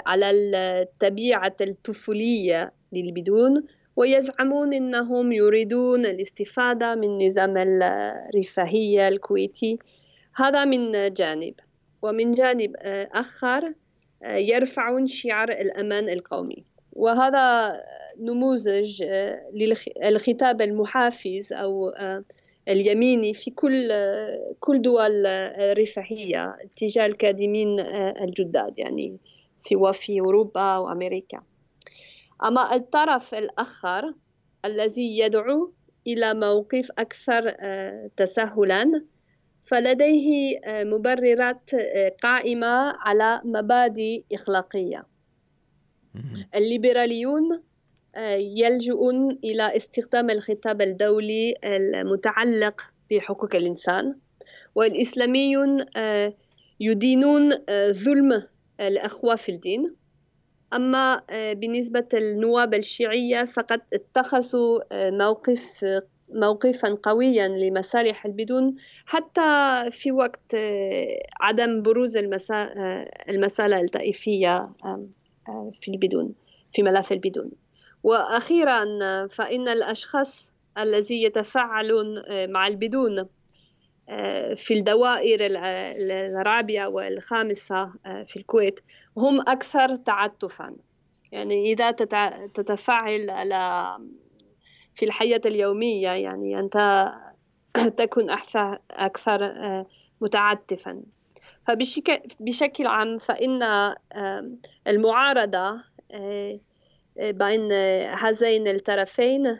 على الطبيعة الطفولية للبدون ويزعمون أنهم يريدون الاستفادة من نظام الرفاهية الكويتي. هذا من جانب. ومن جانب آخر يرفعون شعار الأمان القومي. وهذا نموذج للخطاب المحافز أو اليميني في كل كل دول الرفاهية تجاه الكادمين الجداد يعني سواء في أوروبا وأمريكا أما الطرف الآخر الذي يدعو إلى موقف أكثر آه، تساهلا فلديه آه، مبررات آه، قائمة على مبادئ إخلاقية. الليبراليون يلجؤون إلى استخدام الخطاب الدولي المتعلق بحقوق الإنسان والإسلاميون يدينون ظلم الأخوة في الدين. أما آه، بالنسبة للنواب الشيعية فقد اتخذوا آه، موقف موقفا قويا لمصالح البدون حتى في وقت آه، عدم بروز المسألة الطائفية في البدون في ملف البدون. وأخيرا فإن الأشخاص الذين يتفاعلون مع البدون في الدوائر الرابعة والخامسة آه، في الكويت هم أكثر تعاطفا يعني إذا تتفاعل على في الحياة اليومية يعني أنت تكون أكثر, آه، متعاطفا فبشكل عام فإن المعارضة آه، بين هذين الطرفين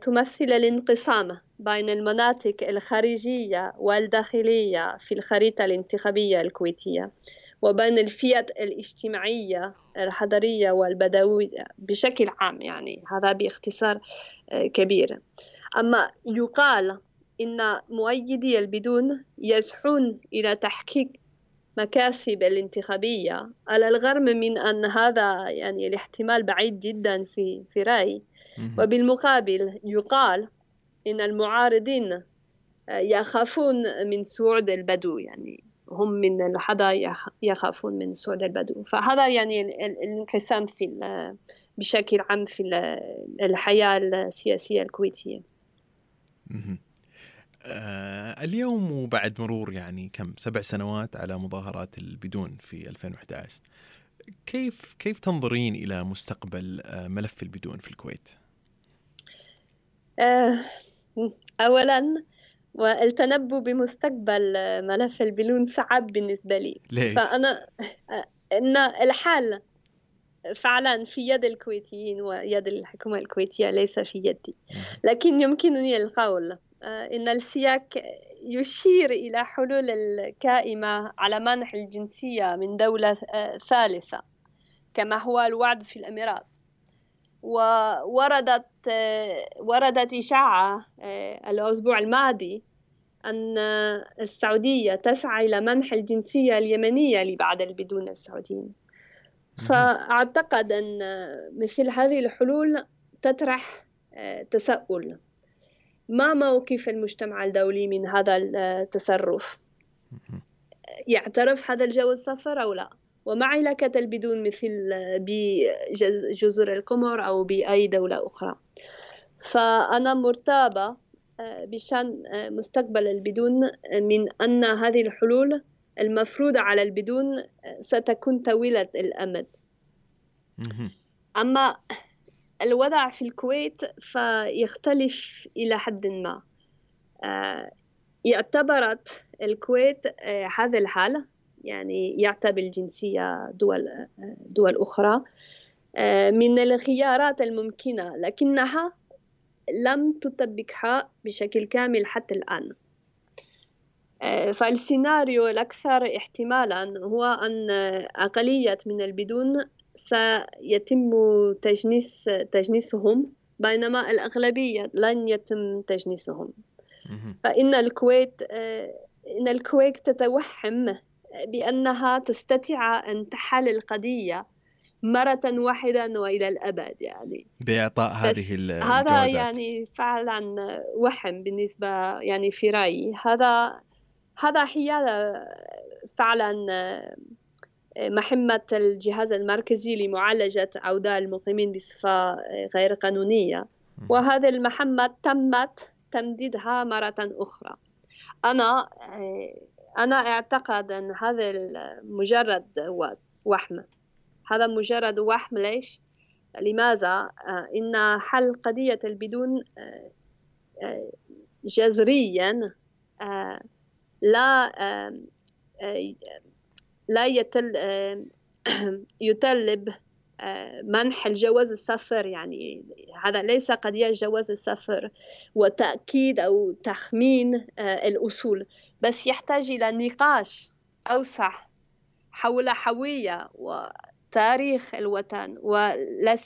تمثل الانقسام بين المناطق الخارجية والداخلية في الخريطة الانتخابية الكويتية وبين الفئات الاجتماعية الحضرية والبدوية بشكل عام يعني هذا باختصار آه، كبير. أما يقال إن مؤيدي البدون يسعون إلى تحقيق مكاسب الانتخابية. على الرغم من أن هذا يعني الاحتمال بعيد جدا في في رأيي. وبالمقابل يقال إن المعارضين آه، يخافون من صعود البدو. يعني هم من الحضارة يخافون من صعود البدو. فهذا يعني الانقسام في بشكل عام في الحياة السياسية الكويتية. آه اليوم وبعد مرور يعني كم سبع سنوات على مظاهرات البدون في 2011 كيف كيف تنظرين إلى مستقبل آه، ملف البدون في الكويت؟ آه أولا والتنبؤ بمستقبل ملف البلون صعب بالنسبة لي ليش؟ فأنا إن الحال فعلا في يد الكويتيين ويد الحكومة الكويتية ليس في يدي لكن يمكنني القول آه، إن السياق يشير إلى حلول الكائمة على منح الجنسية من دولة ثالثة كما هو الوعد في الإمارات ووردت وردت إشاعة آه، الأسبوع الماضي أن السعودية تسعى إلى منح الجنسية اليمنية لبعض البدون السعوديين. فأعتقد أن مثل هذه الحلول تطرح آه، تساؤل ما موقف المجتمع الدولي من هذا التصرف؟ يعترف هذا الجو السفر أو لا؟ وما علاقة البدون مثل بجزر القمر أو بأي دولة أخرى؟ فأنا مرتابة آه، بشأن آه، مستقبل البدون من أن هذه الحلول المفروضة على البدون آه، ستكون طويلة الأمد. أما الوضع في الكويت فيختلف إلى حد ما. اعتبرت الكويت هذا الحال يعني يعتبر الجنسية دول دول أخرى آه، من الخيارات الممكنة لكنها لم تطبقها بشكل كامل حتى الآن. آه، فالسيناريو الأكثر احتمالا هو أن أقلية من البدون سيتم تجنيس تجنيسهم بينما الأغلبية لن يتم تجنيسهم. فإن الكويت إن الكويت تتوهم بأنها تستطيع أن تحل القضية مرة واحدة وإلى الأبد يعني. بإعطاء هذه الجوازات هذا يعني فعلا وهم بالنسبة يعني في رأيي. هذا هذا حيالة فعلا مهمة الجهاز المركزي لمعالجة أوضاع المقيمين بصفة غير قانونية وهذه المهمة تمت تمديدها مرة أخرى أنا أنا أعتقد أن هذا مجرد وهم هذا مجرد وهم ليش؟ لماذا؟ إن حل قضية البدون جذريا لا لا يتل يطلب منح الجواز السفر. يعني هذا ليس قضية جواز السفر وتأكيد أو تخمين الأصول بس يحتاج إلى نقاش أوسع حول هوية وتاريخ الوطن ولا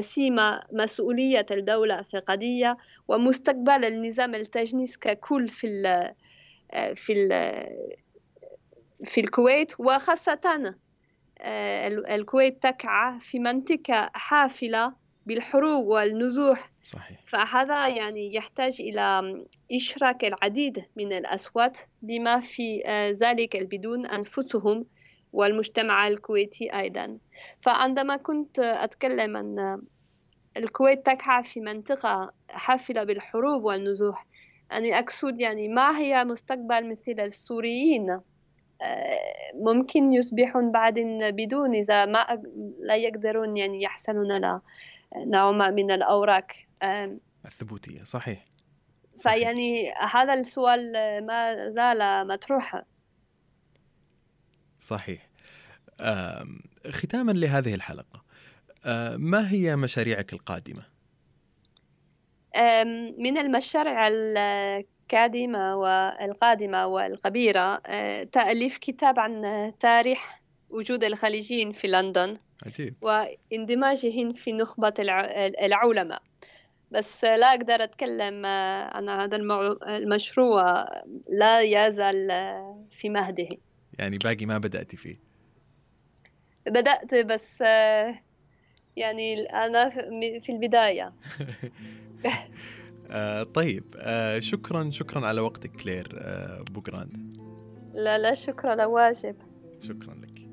سيما مسؤولية الدولة في قضية ومستقبل النظام التجنيس ككل في ال في ال في الكويت وخاصة الكويت تقع في منطقة حافلة بالحروب والنزوح. صحيح. فهذا يعني يحتاج إلى إشراك العديد من الأصوات بما في ذلك البدون أنفسهم والمجتمع الكويتي أيضا. فعندما كنت أتكلم أن الكويت تقع في منطقة حافلة بالحروب والنزوح يعني أقصد يعني ما هي مستقبل مثل السوريين؟ ممكن يصبحون بعدين بدون إذا ما لا يقدرون يعني يحصلون على نوع ما من الأوراق. الثبوتية صحيح. فيعني هذا السؤال ما زال مطروحا صحيح. ختاما لهذه الحلقة ما هي مشاريعك القادمة؟ من المشاريع القادمة والقادمة والكبيرة تأليف كتاب عن تاريخ وجود الخليجيين في لندن عجيب. واندماجهم في نخبة العلماء بس لا أقدر أتكلم عن هذا المشروع لا يزال في مهده. يعني باقي ما بدأت فيه. بدأت بس يعني أنا في البداية. آه طيب آه شكرا شكرا على وقتك كلير آه بوغراند لا لا شكرا لا واجب. شكرا لك.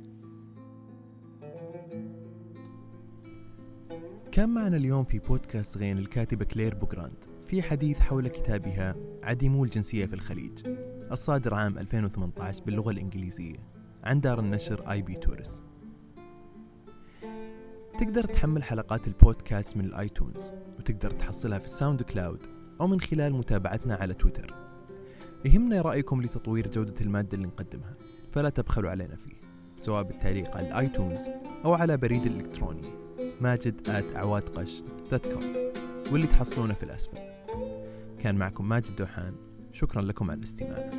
كان معنا اليوم في بودكاست غين الكاتبة كلير بوغراند في حديث حول كتابها عديمو الجنسية في الخليج الصادر عام 2018 باللغة الإنجليزية عن دار النشر I.B. Tauris تقدر تحمل حلقات البودكاست من ال iTunes وتقدر تحصلها في ال SoundCloud أو من خلال متابعتنا على تويتر. يهمنا رأيكم لتطوير جودة المادة اللي نقدمها فلا تبخلوا علينا فيه سواء بالتعليق على ال iTunes أو على بريد الإلكتروني ماجد at عواد dot com واللي تحصلونه في الأسفل. كان معكم ماجد دوحان شكرا لكم على الاستماع.